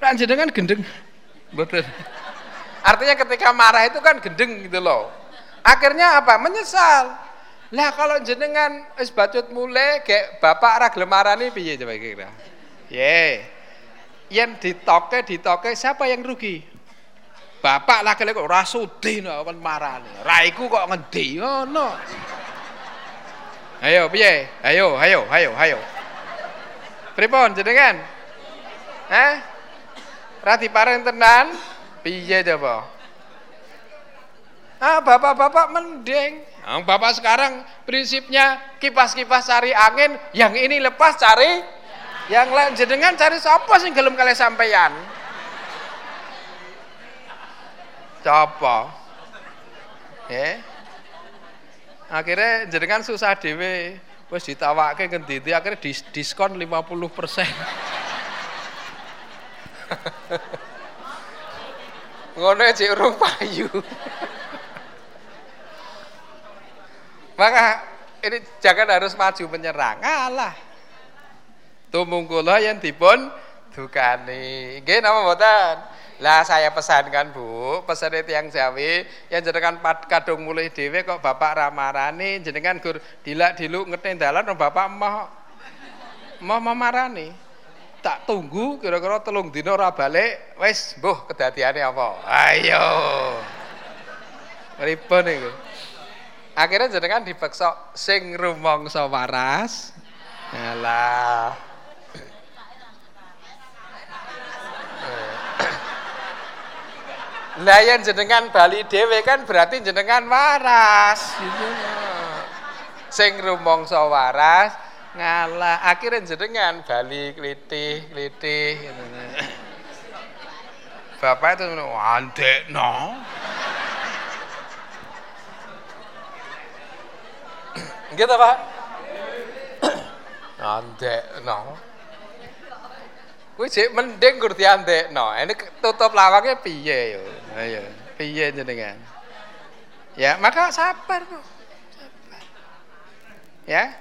Kan jenengan gendeng. Betul. Artinya ketika marah itu kan gendeng gitu loh. Akhirnya apa? Menyesal. Lah kalau jenengan es bacut mulai kayak bapak ra gelem marani piye coba kira. Ye yang ditoke ditoke siapa yang rugi? Bapak laki-laki kok rasudi no kan marah nih. Raiku kok ngendi no. Ayo piye? Ayo, ayo, ayo, ayo. Pripun jenengan? Eh? Rati pareng tenan piye coba? Ah, bapak-bapak mending. Nah, bapak sekarang prinsipnya kipas-kipas cari angin, yang ini lepas cari yang lain jenengan cari siapa sih gelem kali sampeyan? Siapa? Ya. Akhirnya jenengan susah dewe. Wes ditawake ngendi akhirnya dis diskon 50%. [LAUGHS] Ngono cek urung payu. Maka ini jangan harus maju menyerang. Alah tumungkula yang dipun dukani. Nggih napa mboten? Lah saya pesankan Bu, pesan yang Jawi yang jenengan kadung mulai dhewe kok Bapak ramarani jenengan gur dilak diluk ngerti dalan Bapak mau mau marani. Tak tunggu kira-kira telung dino ora balik, wis mbuh kedadiane apa? Ayo. Ribon iku. Akhirnya jenengan dipeksa sing rumangsa waras. Alah. Lah yang jenengan Bali dhewe kan berarti jenengan waras gitu. Sing rumangsa waras ngalah akhirnya jenengan Bali klitih klitih gitu. Bapak itu no. Gitu Pak. [COUGHS] no. Kuwi sik mending gur diandekno. Ini tutup lawangnya piye yo. Ayo, piye jenengan? Ya, maka sabar. Sabar. Ya.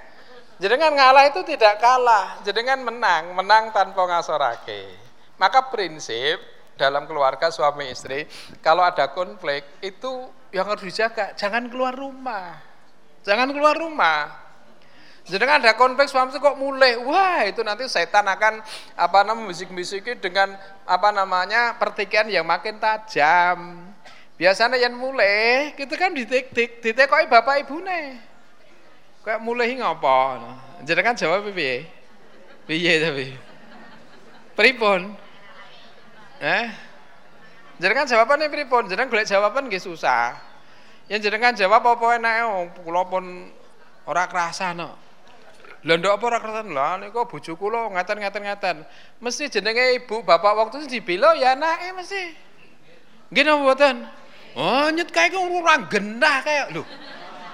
Jenengan ngalah itu tidak kalah, jenengan menang, menang tanpa ngasorake. Maka prinsip dalam keluarga suami istri, kalau ada konflik itu yang harus dijaga, jangan keluar rumah. Jangan keluar rumah. Jenengan ada konflik suami kok mulai, wah itu nanti setan akan apa namanya bisik-bisiki dengan apa namanya pertikaian yang makin tajam. Biasanya yang mulai kita kan ditik-tik, ditekoi bapak ibu nih. Kayak mulai ngapa? Jenengan jawab piye? Piye tapi? Pripun? Eh? Jenengan jawabannya pripun? Jenengan golek jawaban nggih susah. Yang jenengan jawab apa enake oh, kula pun ora kerasa. Lha ndok apa ora kerten lah niku bojo kula ngaten-ngaten ngaten. Mesti jenenge ibu bapak waktu itu dibela ya anake mesti. Nggih napa mboten? Oh nyet kae kok ora genah kayak lho.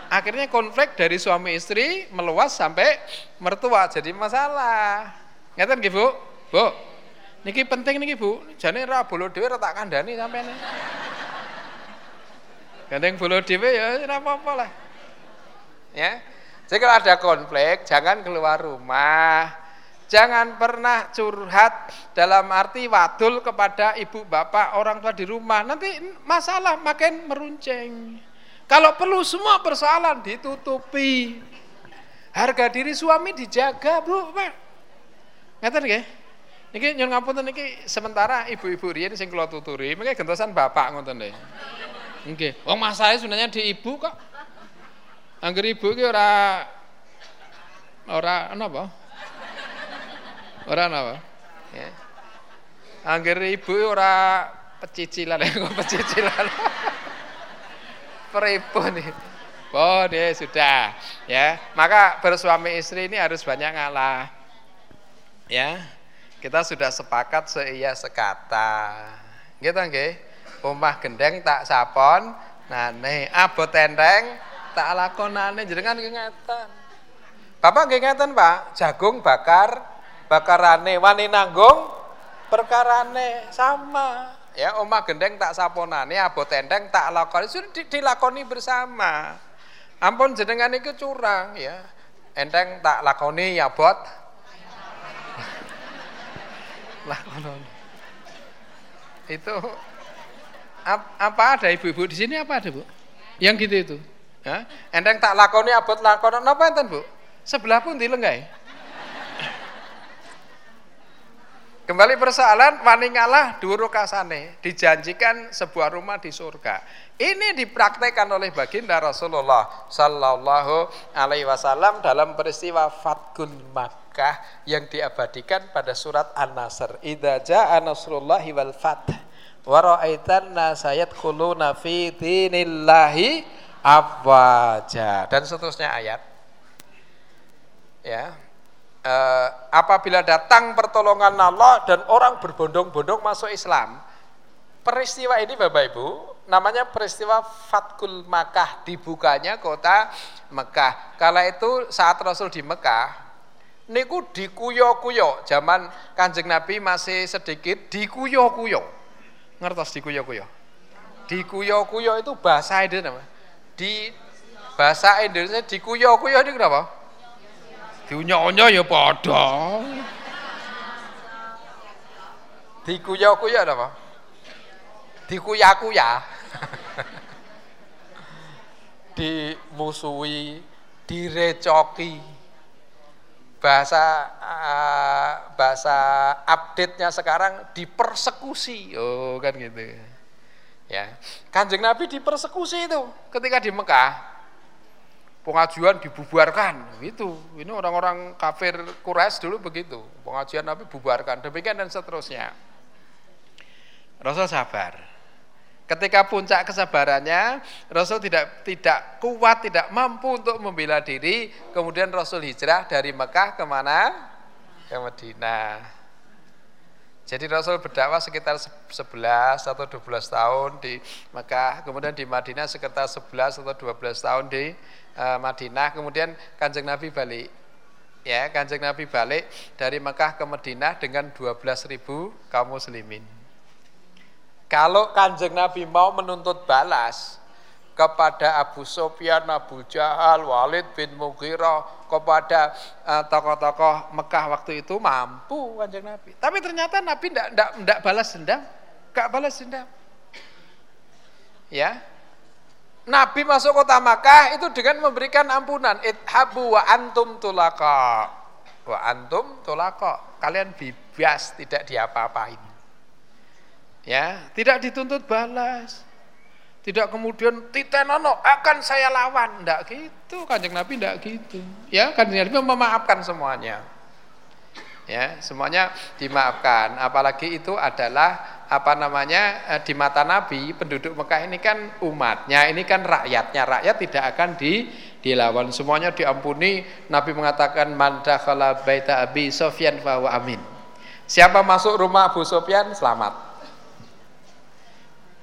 Akhirnya konflik dari suami istri meluas sampai mertua jadi masalah. Ngeten nggih Bu? Bu. Niki penting niki Bu. Jane ra bolo dhewe ra tak kandhani sampeyan. Gandeng bolo dhewe ya ora apa-apa lah. Ya. Jadi kalau ada konflik, jangan keluar rumah. Jangan pernah curhat dalam arti wadul kepada ibu bapak orang tua di rumah. Nanti masalah makin meruncing. Kalau perlu semua persoalan ditutupi. Harga diri suami dijaga, Bu, Pak. Ngeten nggih? Niki nyuwun ngapunten niki sementara ibu-ibu riyen sing kula tuturi, mengke gentosan bapak ngoten nggih. Nggih. Wong masalah sebenarnya di ibu kok. Angger ibu ki ora ora napa? Ora napa? Ya. Angger ibu ora pecicilan ya [LAUGHS] kok pecicilan. Pripun nih? Oh, deh sudah. Ya, maka bersuami istri ini harus banyak ngalah. Ya. Kita sudah sepakat seia sekata. Gitu nggih. Omah gendeng tak sapon, nane abot tenteng tak lakonane jenengan ngeten. Bapak nggih ngeten, Pak. Jagung bakar bakarane wani nanggung perkarane sama. Ya, omah gendeng tak saponane abot tenteng tak lakoni sudah dilakoni bersama. Ampun jenengan itu curang ya. Enteng tak lakoni ya bot. [LAUGHS] Lakonon. Itu apa ada ibu-ibu di sini apa ada bu? Yang gitu itu. Ya? Enteng tak lakoni abot lakonon apa enten bu? Sebelah pun dilenggai. [LAUGHS] Kembali persoalan wani ngalah duru kasane dijanjikan sebuah rumah di surga. Ini dipraktekkan oleh baginda Rasulullah Sallallahu Alaihi Wasallam dalam peristiwa Fatkun Makkah yang diabadikan pada surat An-Nasr. Idza jaa nasrullahi wal fath wa ra'aitan khuluna fi dinillahi afwaja dan seterusnya ayat. Ya, eh, apabila datang pertolongan Allah dan orang berbondong-bondong masuk Islam. Peristiwa ini Bapak Ibu namanya peristiwa Fatkul Makkah dibukanya kota Mekah. Kala itu saat Rasul di Mekah niku dikuyo-kuyo zaman Kanjeng Nabi masih sedikit dikuyo-kuyo. Ngertos dikuyo-kuyo? Dikuyo-kuyo itu bahasa Indonesia. Di bahasa Indonesia dikuyo-kuyo itu kenapa? Diunyo-unyo ya padha. Dikuya-kuya apa? Dikuya-kuya. [LAUGHS] Dimusuhi, direcoki. Bahasa uh, bahasa update-nya sekarang dipersekusi. Oh, kan gitu. Ya. Kanjeng Nabi dipersekusi itu ketika di Mekah pengajian dibubarkan itu ini orang-orang kafir Quraisy dulu begitu pengajian Nabi bubarkan demikian dan seterusnya Rasul sabar ketika puncak kesabarannya Rasul tidak tidak kuat tidak mampu untuk membela diri kemudian Rasul hijrah dari Mekah ke mana ke Madinah jadi Rasul berdakwah sekitar 11 atau 12 tahun di Mekah, kemudian di Madinah sekitar 11 atau 12 tahun di uh, Madinah, kemudian Kanjeng Nabi balik. Ya, Kanjeng Nabi balik dari Mekah ke Madinah dengan 12.000 kaum muslimin. Kalau Kanjeng Nabi mau menuntut balas, kepada Abu Sofyan, Abu Jahal, Walid bin Mughirah, kepada uh, tokoh-tokoh Mekah waktu itu mampu kanjeng Nabi. Tapi ternyata Nabi tidak tidak tidak balas dendam, gak balas dendam. Ya, Nabi masuk kota Makkah itu dengan memberikan ampunan. Ithabu wa antum tulaka. Wa antum tulaka. Kalian bebas tidak diapa-apain. Ya, tidak dituntut balas. Tidak kemudian titenono akan saya lawan, enggak gitu. Kanjeng Nabi enggak gitu. Ya, Kanjeng Nabi memaafkan semuanya. Ya, semuanya dimaafkan. Apalagi itu adalah apa namanya eh, di mata Nabi penduduk Mekah ini kan umatnya, ini kan rakyatnya. Rakyat tidak akan di dilawan. Semuanya diampuni. Nabi mengatakan man dakhala baita Abi Sofyan fa amin. Siapa masuk rumah Abu Sofyan selamat.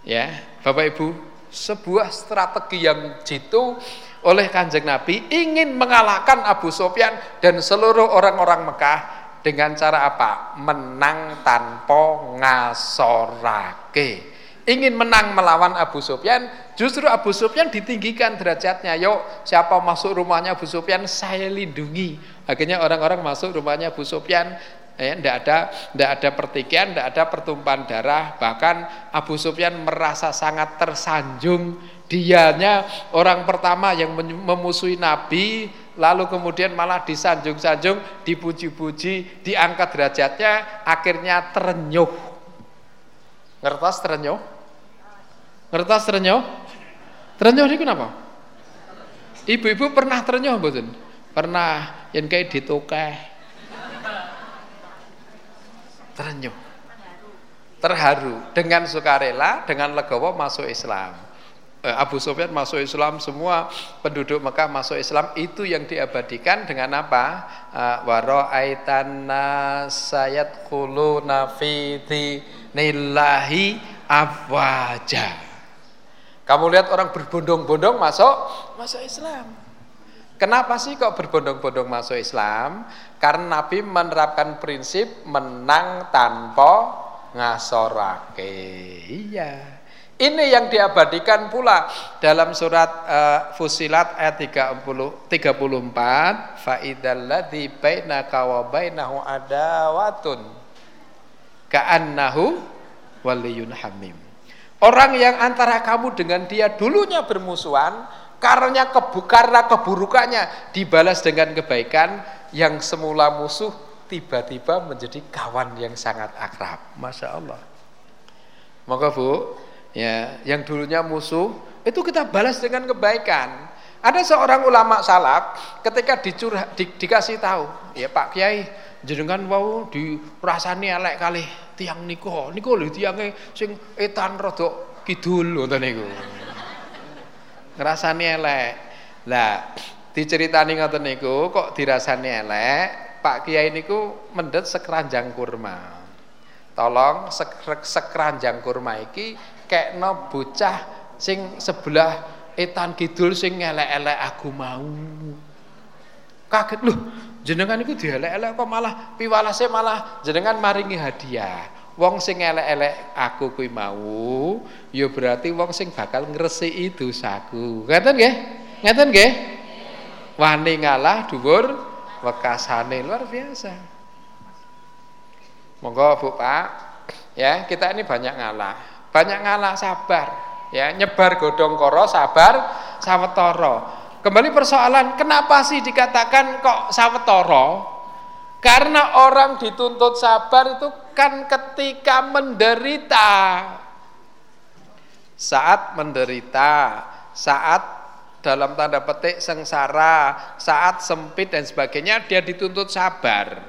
Ya, Bapak Ibu, sebuah strategi yang jitu oleh Kanjeng Nabi ingin mengalahkan Abu Sofyan dan seluruh orang-orang Mekah dengan cara apa? Menang tanpa ngasorake. Ingin menang melawan Abu Sufyan, justru Abu Sufyan ditinggikan derajatnya. Yuk, siapa masuk rumahnya Abu Sufyan, saya lindungi. Akhirnya orang-orang masuk rumahnya Abu Sufyan, ya tidak ada tidak ada pertikaian, tidak ada pertumpahan darah, bahkan Abu Sufyan merasa sangat tersanjung dianya orang pertama yang memusuhi Nabi lalu kemudian malah disanjung-sanjung, dipuji-puji, diangkat derajatnya, akhirnya terenyuh. Ngertos terenyuh? Ngertos terenyuh? Terenyuh ini kenapa? Ibu-ibu pernah terenyuh mboten? Pernah yang kayak ditokeh terenyuh terharu dengan sukarela dengan legowo masuk Islam eh, Abu Sufyan masuk Islam, semua penduduk Mekah masuk Islam, itu yang diabadikan dengan apa? Uh, Waro aitana sayat kulu nafiti nilahi afwaja. Kamu lihat orang berbondong-bondong masuk masuk Islam. Kenapa sih kok berbondong-bondong masuk Islam? Karena Nabi menerapkan prinsip menang tanpa ngasorake. Iya. Ini yang diabadikan pula dalam surat uh, Fusilat ayat 30 34 fa idzalladzi bainaka wa bainahu adawatun ka'annahu waliyun hamim. Orang yang antara kamu dengan dia dulunya bermusuhan karena kebu karena keburukannya dibalas dengan kebaikan yang semula musuh tiba-tiba menjadi kawan yang sangat akrab. Masya Allah. Maka Bu, ya yang dulunya musuh itu kita balas dengan kebaikan ada seorang ulama salaf ketika dicurah di, dikasih tahu ya Pak Kiai jenengan wau dirasani elek kali tiang niko niko lho tiange sing etan rada kidul ngoten niku ngrasani elek lah diceritani ngoten niku kok dirasani elek Pak Kiai niku mendet sekeranjang kurma tolong sekeranjang kurma iki kekno bocah sing sebelah etan kidul sing elek-elek aku mau. Kaget loh, jenengan itu dielek-elek kok malah piwalase malah jenengan maringi hadiah. Wong sing elek-elek aku kuwi mau, ya berarti wong sing bakal ngresiki dosaku. Ngeten nggih? Ngeten nggih? Wani ngalah dhuwur wekasane luar biasa. Monggo Bu Pak, ya kita ini banyak ngalah banyak ngalah sabar ya nyebar godong koro sabar sawetoro kembali persoalan kenapa sih dikatakan kok sawetoro karena orang dituntut sabar itu kan ketika menderita saat menderita saat dalam tanda petik sengsara saat sempit dan sebagainya dia dituntut sabar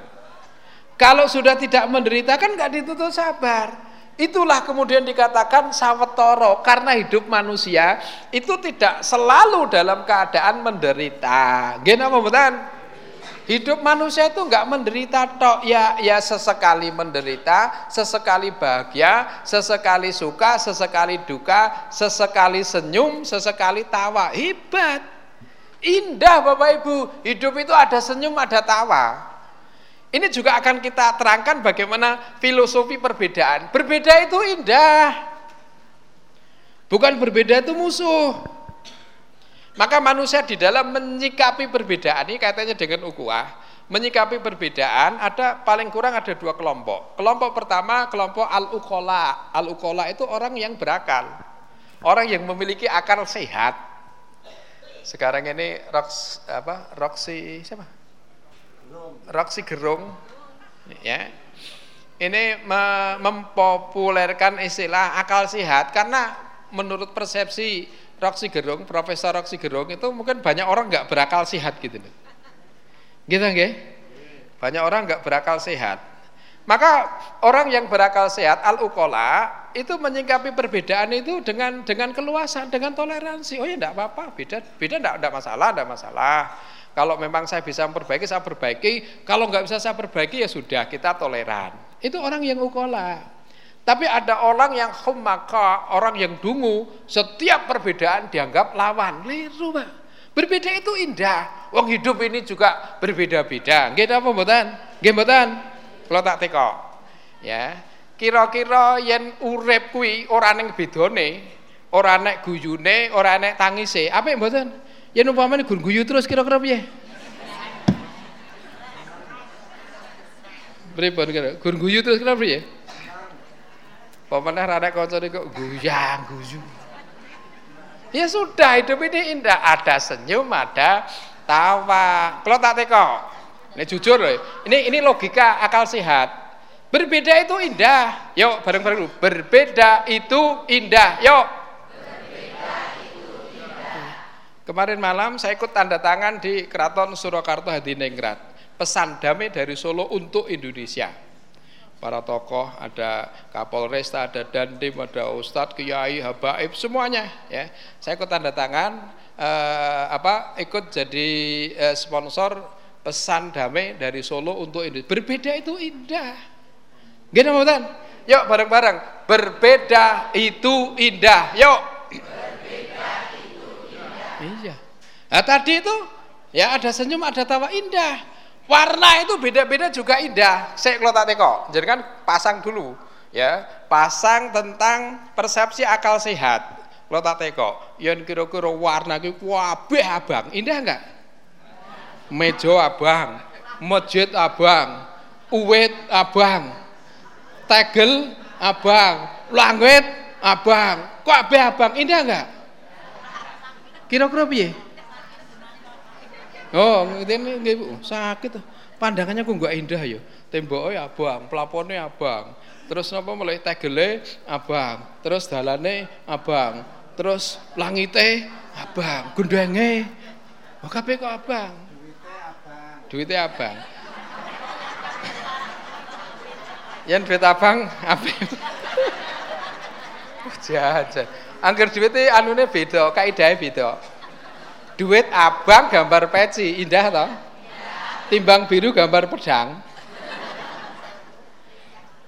kalau sudah tidak menderita kan nggak dituntut sabar Itulah kemudian dikatakan sawetoro karena hidup manusia itu tidak selalu dalam keadaan menderita. Gena pembetan? Hidup manusia itu enggak menderita tok ya ya sesekali menderita, sesekali bahagia, sesekali suka, sesekali duka, sesekali senyum, sesekali tawa. Hebat. Indah Bapak Ibu, hidup itu ada senyum, ada tawa. Ini juga akan kita terangkan bagaimana filosofi perbedaan. Berbeda itu indah. Bukan berbeda itu musuh. Maka manusia di dalam menyikapi perbedaan ini katanya dengan ukuah. Menyikapi perbedaan ada paling kurang ada dua kelompok. Kelompok pertama kelompok al-ukola. Al-ukola itu orang yang berakal. Orang yang memiliki akal sehat. Sekarang ini Rox, apa, Roxy siapa? Roksi Gerung ya ini mempopulerkan istilah akal sehat karena menurut persepsi Roksi Gerung, Profesor Roksi Gerung itu mungkin banyak orang nggak berakal sehat gitu loh. Gitu nggih? Banyak orang nggak berakal sehat. Maka orang yang berakal sehat al ukola itu menyingkapi perbedaan itu dengan dengan keluasan, dengan toleransi. Oh ya enggak apa-apa, beda beda enggak, enggak masalah, enggak masalah. Kalau memang saya bisa memperbaiki, saya perbaiki. Kalau nggak bisa saya perbaiki, ya sudah, kita toleran. Itu orang yang ukola. Tapi ada orang yang humaka, orang yang dungu, setiap perbedaan dianggap lawan. Liru, Pak. Berbeda itu indah. Wong hidup ini juga berbeda-beda. Nggih apa mboten? Nggih mboten? Kalau tak teko. Ya. Kira-kira yen urip kuwi ora ning bedone, ora nek guyune, ora nek tangise, apa mboten? Ya umpamane gun guyu terus kira-kira piye? Pripun kira? Gun guyu terus kira piye? Pemene rada kancane kok guyang guyu. Ya sudah, hidup ini indah. Ada senyum, ada tawa. Kalau tak teko, ini jujur loh. Ini ini logika akal sehat. Berbeda itu indah. Yuk bareng-bareng Berbeda itu indah. Yuk. Kemarin malam saya ikut tanda tangan di Keraton Surakarta Hadiningrat. Pesan damai dari Solo untuk Indonesia. Para tokoh, ada Kapolresta, ada Dandim, ada Ustadz, Kiai, Habaib, semuanya ya. Saya ikut tanda tangan eh, apa ikut jadi eh, sponsor pesan damai dari Solo untuk ini. Berbeda itu indah. Gini Mbak Yuk bareng-bareng. Berbeda itu indah. Yuk. Berbeda itu indah. Iya. Nah tadi itu ya ada senyum, ada tawa indah. Warna itu beda-beda juga indah. Saya kalau tak teko, jadi kan pasang dulu ya, pasang tentang persepsi akal sehat. Kalau tak teko, yang kira-kira warna itu wabeh abang, indah enggak? Mejo abang, masjid abang, uwit abang, tegel abang, langit abang, kok abang, indah enggak? Kira-kira piye? Oh, ini nggih Bu, sakit. Pandangannya kok enggak indah ya. Temboknya abang, plafonnya abang. Terus napa mulai tegele abang, terus dalane abang, terus langite abang, gundenge. Oh kabeh kok abang. Duitnya abang. Duitnya abang. [LAUGHS] Yang duit abang apa? [LAUGHS] Jajan. Angger duitnya anune beda, kaidahnya beda. Duit abang gambar peci, indah toh? Timbang biru gambar pedang.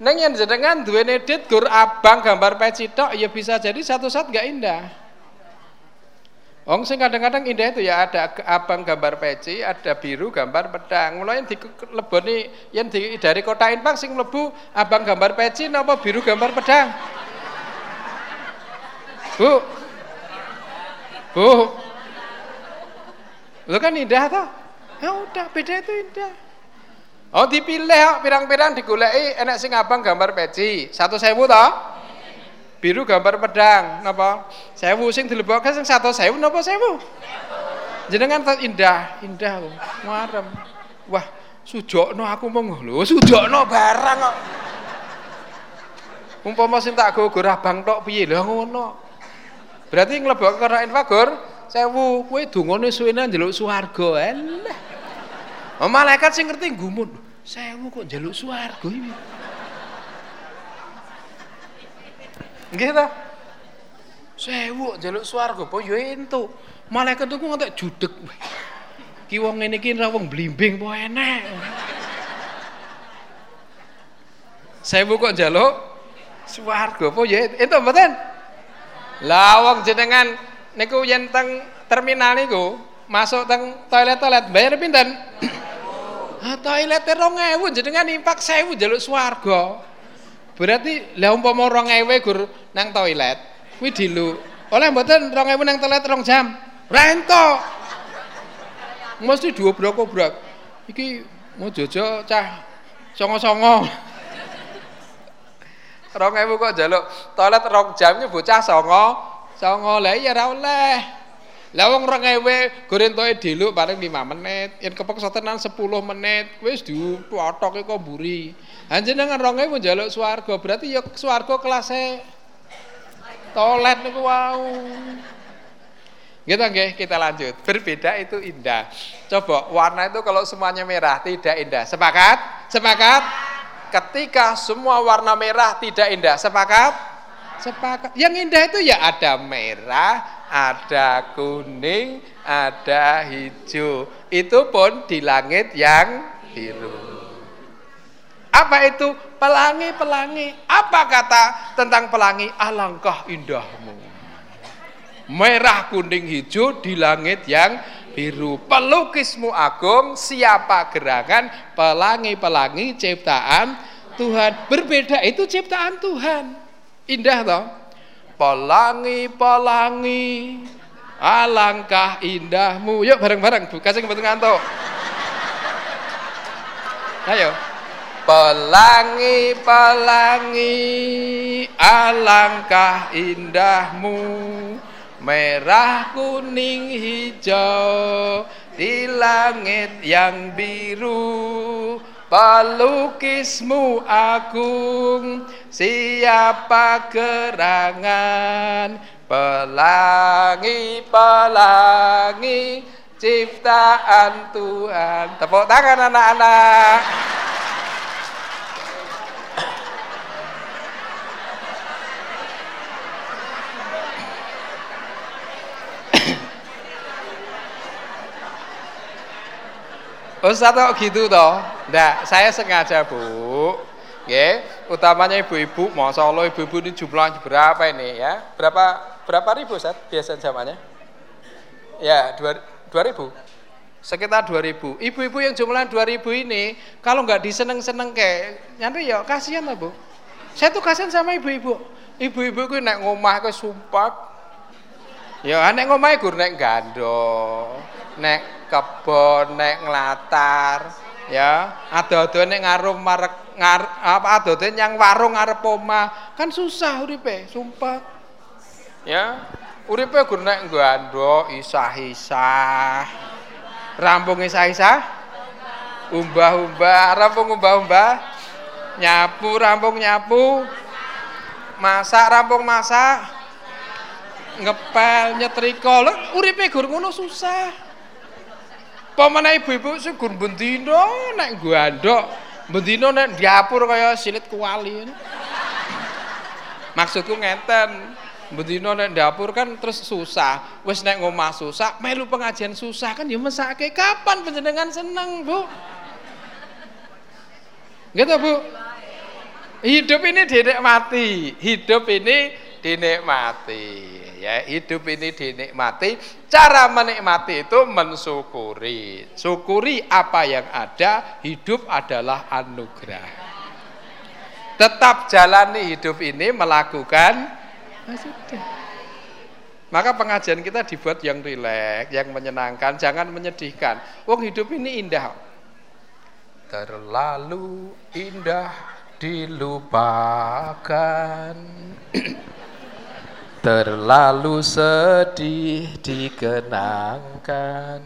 Neng yang jenengan duwe nedit gur abang gambar peci tok ya bisa jadi satu saat gak indah. Ong sing kadang-kadang indah itu ya ada abang gambar peci, ada biru gambar pedang. Mulai yang dileboni yang di, dari kota Inpang sing mlebu abang gambar peci napa biru gambar pedang. Bu. Bu. Lo kan indah toh? Ya udah, beda itu indah. Oh dipilih pirang-pirang digulai enak sing abang gambar peci. Satu sewu toh? Biru gambar pedang, napa? Sewu sing dilebokke sing satu sewu napa sewu? Jenengan indah, indah kok. Marem. Wah, sujokno aku mong lho, sujokno barang kok. Umpama sing tak go abang tok piye lho ngono. Berarti nglebok karo infagor sewu kowe dungane suwene njaluk swarga. Elah oh, malaikat sing ngerti gumun sewu kok njaluk swarga iki? Nggih ta? Sewu njaluk swarga? Apa ya entuk? Malaikat tuku ngantek judeg. Ki wong ngene iki ra wong blimbing apa enek? Sewu kok njaluk swarga? Apa ya entuk mboten? Lah wong jenengan niku yen teng terminal niku masuk teng toilet-toilet bayar pinten? [COUGHS] Ah toilet 2000 jenengan impak 1000 jaluk swarga. Berarti lah umpama 2000 gur nang toilet kuwi dilu. Oleh mboten 2000 nang toilet rong jam. Rento. Mesti dua brok-brok. Iki mau jojo cah songo-songo. Rong ewu kok jaluk toilet rong jam bocah songo Songo lah iya ra oleh. Lah wong 2000 gorentoke diluk paling 5 menit, yen kepeksa tenan 10 menit, wis diutoke kok mburi. Anjenengan 2000 njaluk swarga, berarti ya swarga kelasé toilet niku wau. Gitu nggih, kita lanjut. Berbeda itu indah. Coba warna itu kalau semuanya merah tidak indah. Sepakat? Sepakat? Ketika semua warna merah tidak indah. Sepakat? Sepakat. Yang indah itu ya ada merah, ada kuning, ada hijau. Itu pun di langit yang biru. Apa itu? Pelangi-pelangi. Apa kata tentang pelangi? Alangkah indahmu. Merah, kuning, hijau di langit yang biru. Pelukismu agung, siapa gerangan? Pelangi-pelangi ciptaan Tuhan. Berbeda itu ciptaan Tuhan. Indah toh? Pelangi-pelangi alangkah indahmu. Yuk bareng-bareng buka sing mboten ngantuk. Ayo. Pelangi-pelangi alangkah indahmu merah kuning hijau di langit yang biru pelukismu agung? Siapa gerangan pelangi pelangi ciptaan Tuhan. Tepuk tangan anak-anak Ustaz kok gitu toh? Nggak, saya sengaja Bu. Oke, utamanya ibu-ibu, Masya Allah ibu-ibu ini jumlahnya berapa ini ya? Berapa berapa ribu Ustaz biasa zamannya? Ya, dua, dua ribu. Sekitar dua ribu. Ibu-ibu yang jumlahnya dua ribu ini, kalau nggak diseneng-seneng kayak, nanti ya kasihan lah Bu. Saya tuh kasihan sama ibu-ibu. Ibu-ibu itu naik ngomah ke sumpah. Ya, nek ngomah gur naik gando, naik kebon, naik ngelatar, ya. Ada-ada nek ngarum marek ngar apa ada yang warung ngarep omah, kan susah uripe, sumpah. Ya. Uripe gur nek gando isah-isah. Rampung isah-isah. Umbah-umbah, rampung umbah-umbah. Nyapu, rampung nyapu. Masak, rampung masak ngepel nyetrika lho uripe gur ngono susah pamane ibu-ibu sing gur bendina nek gandok bendina nek diapur kaya silit kuali. Maksudku ngeten bendina nek dapur kan terus susah. Wis nek ngomah susah melu pengajian susah kan ya mesake. Kapan panjenengan seneng Bu? Gitu Bu. Hidup ini dinikmati. Hidup ini dinikmati ya hidup ini dinikmati. Cara menikmati itu mensyukuri. Syukuri apa yang ada hidup adalah anugerah. Tetap jalani hidup ini melakukan sudah maka pengajian kita dibuat yang rileks yang menyenangkan jangan menyedihkan. Wong hidup ini indah. Terlalu indah dilupakan [CLEARS THROAT] Terlalu sedih dikenangkan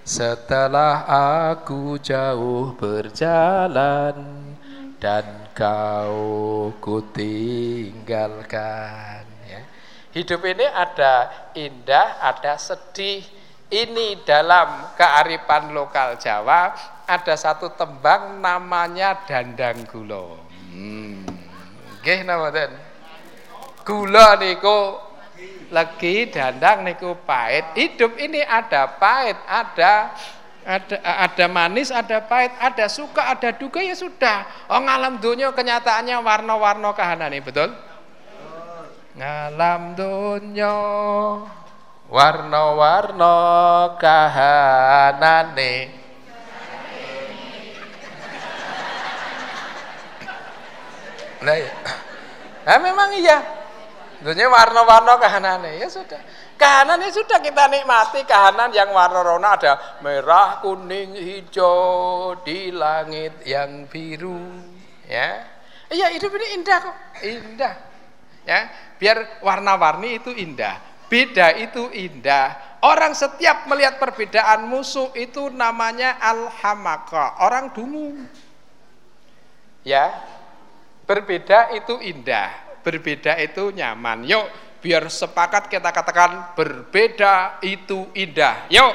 Setelah aku jauh berjalan Dan kau kutinggalkan ya. Hidup ini ada indah, ada sedih Ini dalam kearifan lokal Jawa Ada satu tembang namanya Dandang Gulo hmm. Gih nama gula niku. Legi dandang niku pahit. Hidup ini ada pahit ada ada ada manis ada pahit ada suka ada duka ya sudah. Oh ngalam dunia kenyataannya warna-warna kahanan ini betul? Ngalam dunia warna-warna kahanane Nah, ya. nah memang iya Dunia warna-warna kahanannya ya sudah. Kahanan ya sudah kita nikmati kahanan yang warna-warna ada merah, kuning, hijau di langit yang biru. Ya, iya hidup ini indah kok, indah. Ya, biar warna-warni itu indah, beda itu indah. Orang setiap melihat perbedaan musuh itu namanya alhamaka, orang dungu. Ya, berbeda itu indah berbeda itu nyaman. Yuk, biar sepakat kita katakan berbeda itu indah. Yuk.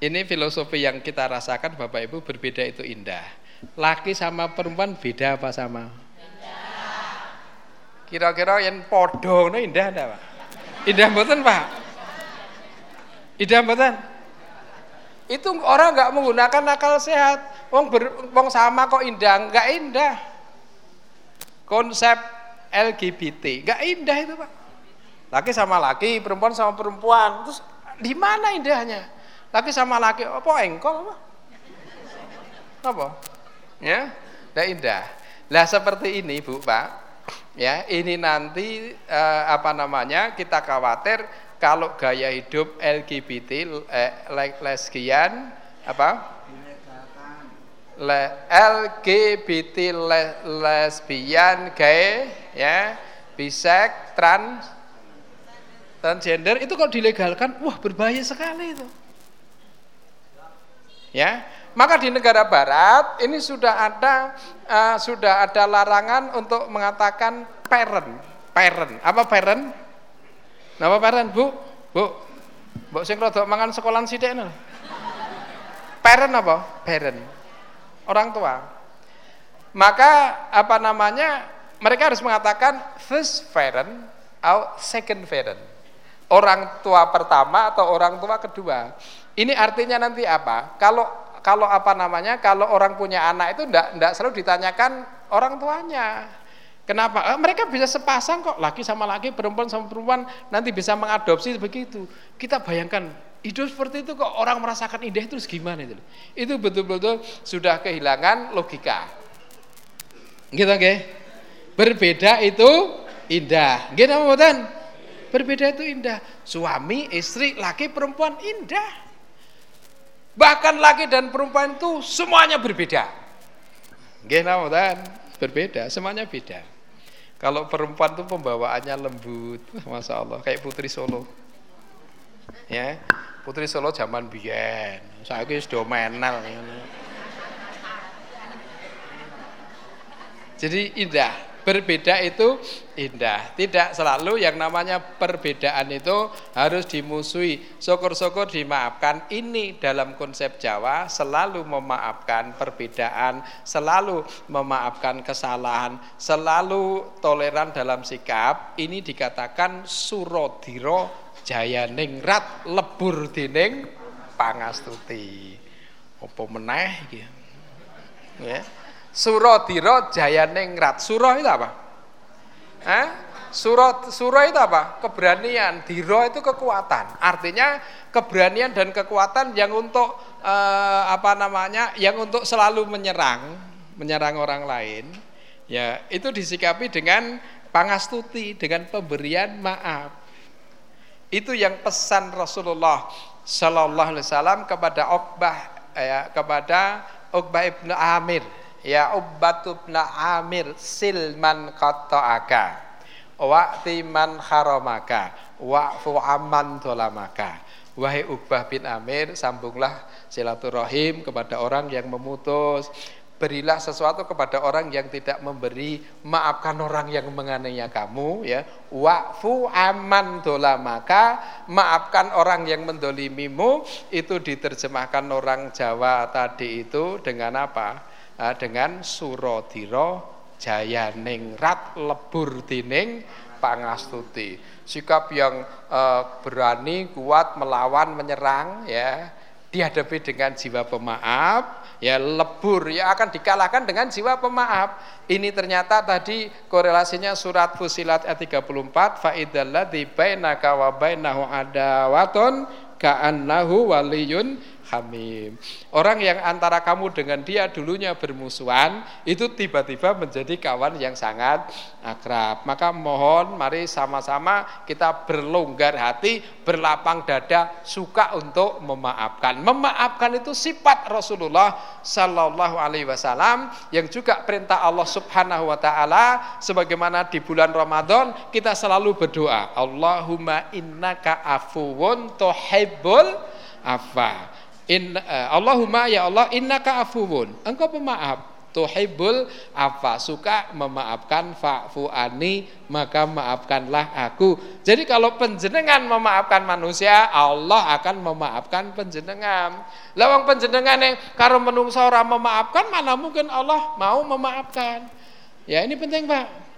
Ini filosofi yang kita rasakan Bapak Ibu berbeda itu indah. Laki sama perempuan beda apa sama? Kira-kira yang podo no indah enggak, Pak? Indah mboten, Pak? Indah mboten? Itu orang nggak menggunakan akal sehat. Wong ber, wong sama kok indah, enggak indah. Konsep LGBT enggak indah itu, Pak. Laki sama laki, perempuan sama perempuan. Terus di mana indahnya? Laki sama laki, apa engkol apa? Apa? Ya, enggak indah. Lah seperti ini, Bu, Pak. Ya, ini nanti eh, apa namanya? Kita khawatir kalau gaya hidup LGBT eh, lesbian apa? le, LGBT le, lesbian, gay, ya, bisek, trans, transgender itu kalau dilegalkan, wah berbahaya sekali itu. Ya, maka di negara barat ini sudah ada uh, sudah ada larangan untuk mengatakan parent, parent. Apa parent? Nama parent, Bu? Bu. Bu sing rada mangan sekolahan sithik Parent apa? Parent orang tua. Maka apa namanya? Mereka harus mengatakan first parent atau second parent. orang tua pertama atau orang tua kedua. Ini artinya nanti apa? Kalau kalau apa namanya? Kalau orang punya anak itu enggak enggak selalu ditanyakan orang tuanya. Kenapa? Eh, mereka bisa sepasang kok, laki sama laki, perempuan sama perempuan, nanti bisa mengadopsi begitu. Kita bayangkan hidup seperti itu kok orang merasakan indah itu gimana itu? Itu betul-betul sudah kehilangan logika. Gitu oke? Berbeda itu indah. Gitu mboten? Berbeda itu indah. Suami, istri, laki, perempuan indah. Bahkan laki dan perempuan itu semuanya berbeda. Gitu mboten? Berbeda, semuanya beda. Kalau perempuan tuh pembawaannya lembut, masya Allah, kayak Putri Solo. Ya, Putri Solo zaman biyen, kira sudah menal. Jadi indah, berbeda itu indah. Tidak selalu yang namanya perbedaan itu harus dimusuhi. Syukur-syukur dimaafkan. Ini dalam konsep Jawa selalu memaafkan perbedaan, selalu memaafkan kesalahan, selalu toleran dalam sikap. Ini dikatakan surodiro jaya ningrat lebur dining pangastuti. Apa meneh? Ya. Suradira Jayaningrat. Surah itu apa? Eh? Surah surah itu apa? Keberanian. Diro itu kekuatan. Artinya keberanian dan kekuatan yang untuk eh, apa namanya? Yang untuk selalu menyerang, menyerang orang lain. Ya, itu disikapi dengan pangastuti, dengan pemberian maaf. Itu yang pesan Rasulullah Sallallahu Alaihi Wasallam kepada Uqbah ya, kepada Uqbah ibnu Amir ya Ubbatu Amir silman qata'aka. Wa'ti man haramaka wa'fu amman dolamaka. Wahai Ubbah bin Amir sambunglah silaturahim kepada orang yang memutus. Berilah sesuatu kepada orang yang tidak memberi. Maafkan orang yang menganiaya kamu ya. Wa'fu aman dolamaka. Maafkan orang yang mendolimimu. Itu diterjemahkan orang Jawa tadi itu dengan apa dengan surodiro jaya ningrat lebur dining pangastuti. Sikap yang uh, berani kuat melawan menyerang ya dihadapi dengan jiwa pemaaf ya lebur ya akan dikalahkan dengan jiwa pemaaf. Ini ternyata tadi korelasinya surat Fusilat ayat 34 fa idzalladzi bainaka wa bainahu adawatun ka'annahu waliyun hamim. Orang yang antara kamu dengan dia dulunya bermusuhan, itu tiba-tiba menjadi kawan yang sangat akrab. Maka mohon mari sama-sama kita berlonggar hati, berlapang dada, suka untuk memaafkan. Memaafkan itu sifat Rasulullah Sallallahu Alaihi Wasallam yang juga perintah Allah Subhanahu Wa Taala. Sebagaimana di bulan Ramadan kita selalu berdoa, Allahumma innaka afuwun tuhibbul afa. In, uh, Allahumma ya Allah innaka afuwun. Engkau pemaaf. Tuhibul apa suka memaafkan fa'fu ani maka maafkanlah aku. Jadi kalau penjenengan memaafkan manusia, Allah akan memaafkan penjenengan. Lawang penjenengan yang karo menungso ora memaafkan, mana mungkin Allah mau memaafkan. Ya ini penting Pak.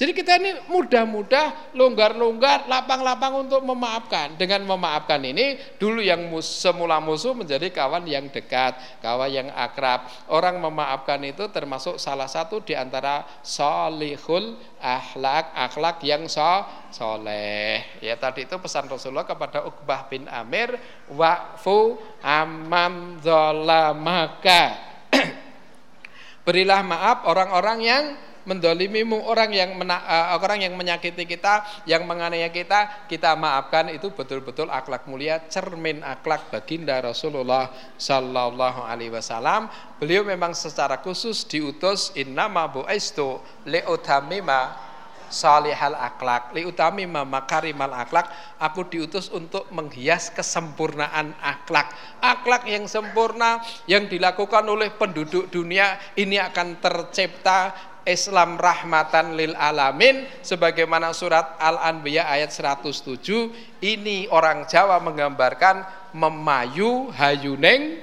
Jadi kita ini mudah-mudah, longgar-longgar, lapang-lapang untuk memaafkan. Dengan memaafkan ini, dulu yang semula musuh menjadi kawan yang dekat, kawan yang akrab. Orang memaafkan itu termasuk salah satu di antara solihul akhlak, akhlak yang so soleh. Ya tadi itu pesan Rasulullah kepada Uqbah bin Amir, wa'fu amam zolamaka. [CLEARS THROAT] Berilah maaf orang-orang yang mendolimimu orang yang mena, uh, orang yang menyakiti kita, yang menganiaya kita, kita maafkan. Itu betul-betul akhlak mulia, cermin akhlak baginda Rasulullah Sallallahu Alaihi Wasallam. Beliau memang secara khusus diutus innama buaistu leutamima salihal akhlak liutami makarimal akhlak. Aku diutus untuk menghias kesempurnaan akhlak. Akhlak yang sempurna yang dilakukan oleh penduduk dunia ini akan tercipta Islam rahmatan lil alamin sebagaimana surat Al-Anbiya ayat 107 ini orang Jawa menggambarkan memayu hayuning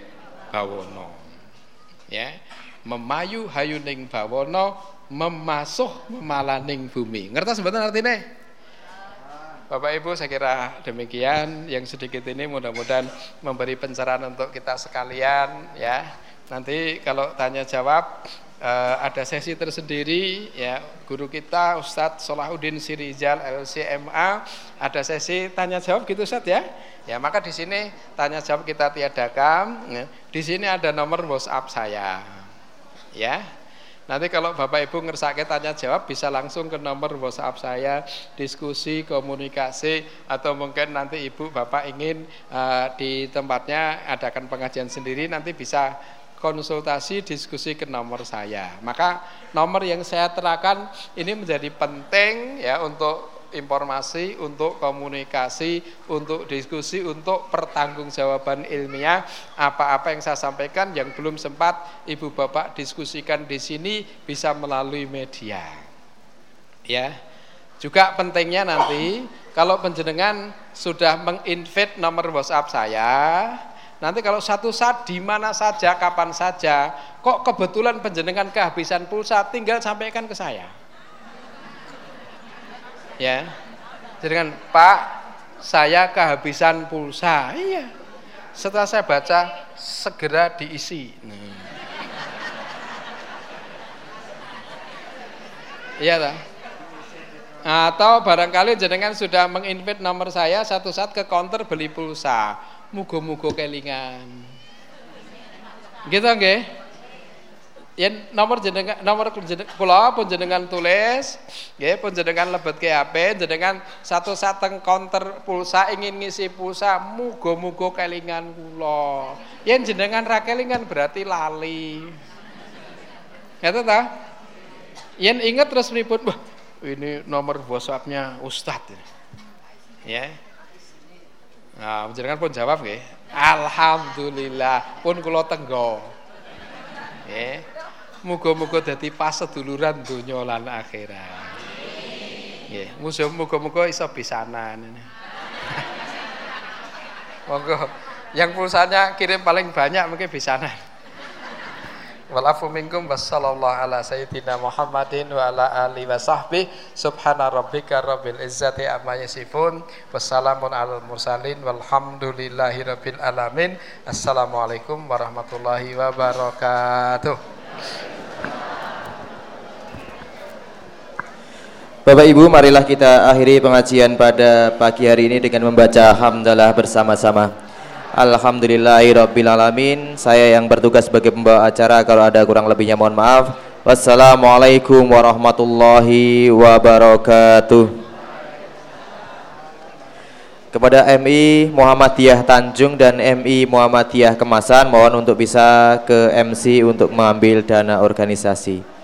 bawono. Ya memayu hayuning bawono memasuh memalaning bumi. Ngerti sebenarnya artinya? Bapak Ibu saya kira demikian. Yang sedikit ini mudah-mudahan memberi pencerahan untuk kita sekalian ya. Nanti kalau tanya jawab eh, ada sesi tersendiri ya guru kita Ustadz Solahuddin Sirijal LCMA ada sesi tanya jawab gitu Ustadz ya. Ya maka di sini tanya jawab kita tiadakan. Ya. Di sini ada nomor WhatsApp saya. Ya, Nanti kalau Bapak Ibu ngersake tanya jawab bisa langsung ke nomor WhatsApp saya diskusi komunikasi atau mungkin nanti Ibu Bapak ingin uh, di tempatnya adakan pengajian sendiri nanti bisa konsultasi diskusi ke nomor saya. Maka nomor yang saya terangkan ini menjadi penting ya untuk informasi, untuk komunikasi, untuk diskusi, untuk pertanggungjawaban ilmiah apa-apa yang saya sampaikan yang belum sempat Ibu Bapak diskusikan di sini bisa melalui media. Ya. Juga pentingnya nanti kalau penjenengan sudah menginvite nomor WhatsApp saya, nanti kalau satu saat di mana saja, kapan saja, kok kebetulan penjenengan kehabisan pulsa, tinggal sampaikan ke saya. Ya. Jadi kan Pak saya kehabisan pulsa. Iya. Setelah saya baca segera diisi. Nah. iya tak atau barangkali jenengan sudah menginvite nomor saya satu saat ke counter beli pulsa mugo-mugo kelingan. Gitu okay? ya nomor jenengan nomor kula pun jenengan tulis nggih pun jenengan lebet ke HP jenengan satu sateng counter pulsa ingin ngisi pulsa mugo-mugo kelingan kula. Yen jenengan ra kelingan berarti lali. Gitu ta? Yen inget terus pripun wah ini nomor WhatsApp-nya Ustadz ya nah jenengan pun jawab nggih. Alhamdulillah pun kula tenggo. Nggih. Muga-muga dadi paseduluran donya lan akhirat. Nggih, museum muga-muga iso pisanan. [LAUGHS] Monggo. Yang pulsanya kirim paling banyak mungkin Walafu minkum wassallallahu ala sayyidina Muhammadin wa ala ali wa sahbihi. Subhana rabbika rabbil izzati amma yasifun. Wassalamun alal mursalin. Walhamdulillahi rabbil alamin. Assalamualaikum warahmatullahi wabarakatuh. Bapak Ibu, marilah kita akhiri pengajian pada pagi hari ini dengan membaca hamdalah bersama-sama. Alhamdulillahirrabbilalamin Saya yang bertugas sebagai pembawa acara Kalau ada kurang lebihnya mohon maaf. Wassalamualaikum warahmatullahi wabarakatuh. Kepada MI Muhammadiyah Tanjung dan MI Muhammadiyah Kemasan Mohon untuk bisa ke MC untuk mengambil dana organisasi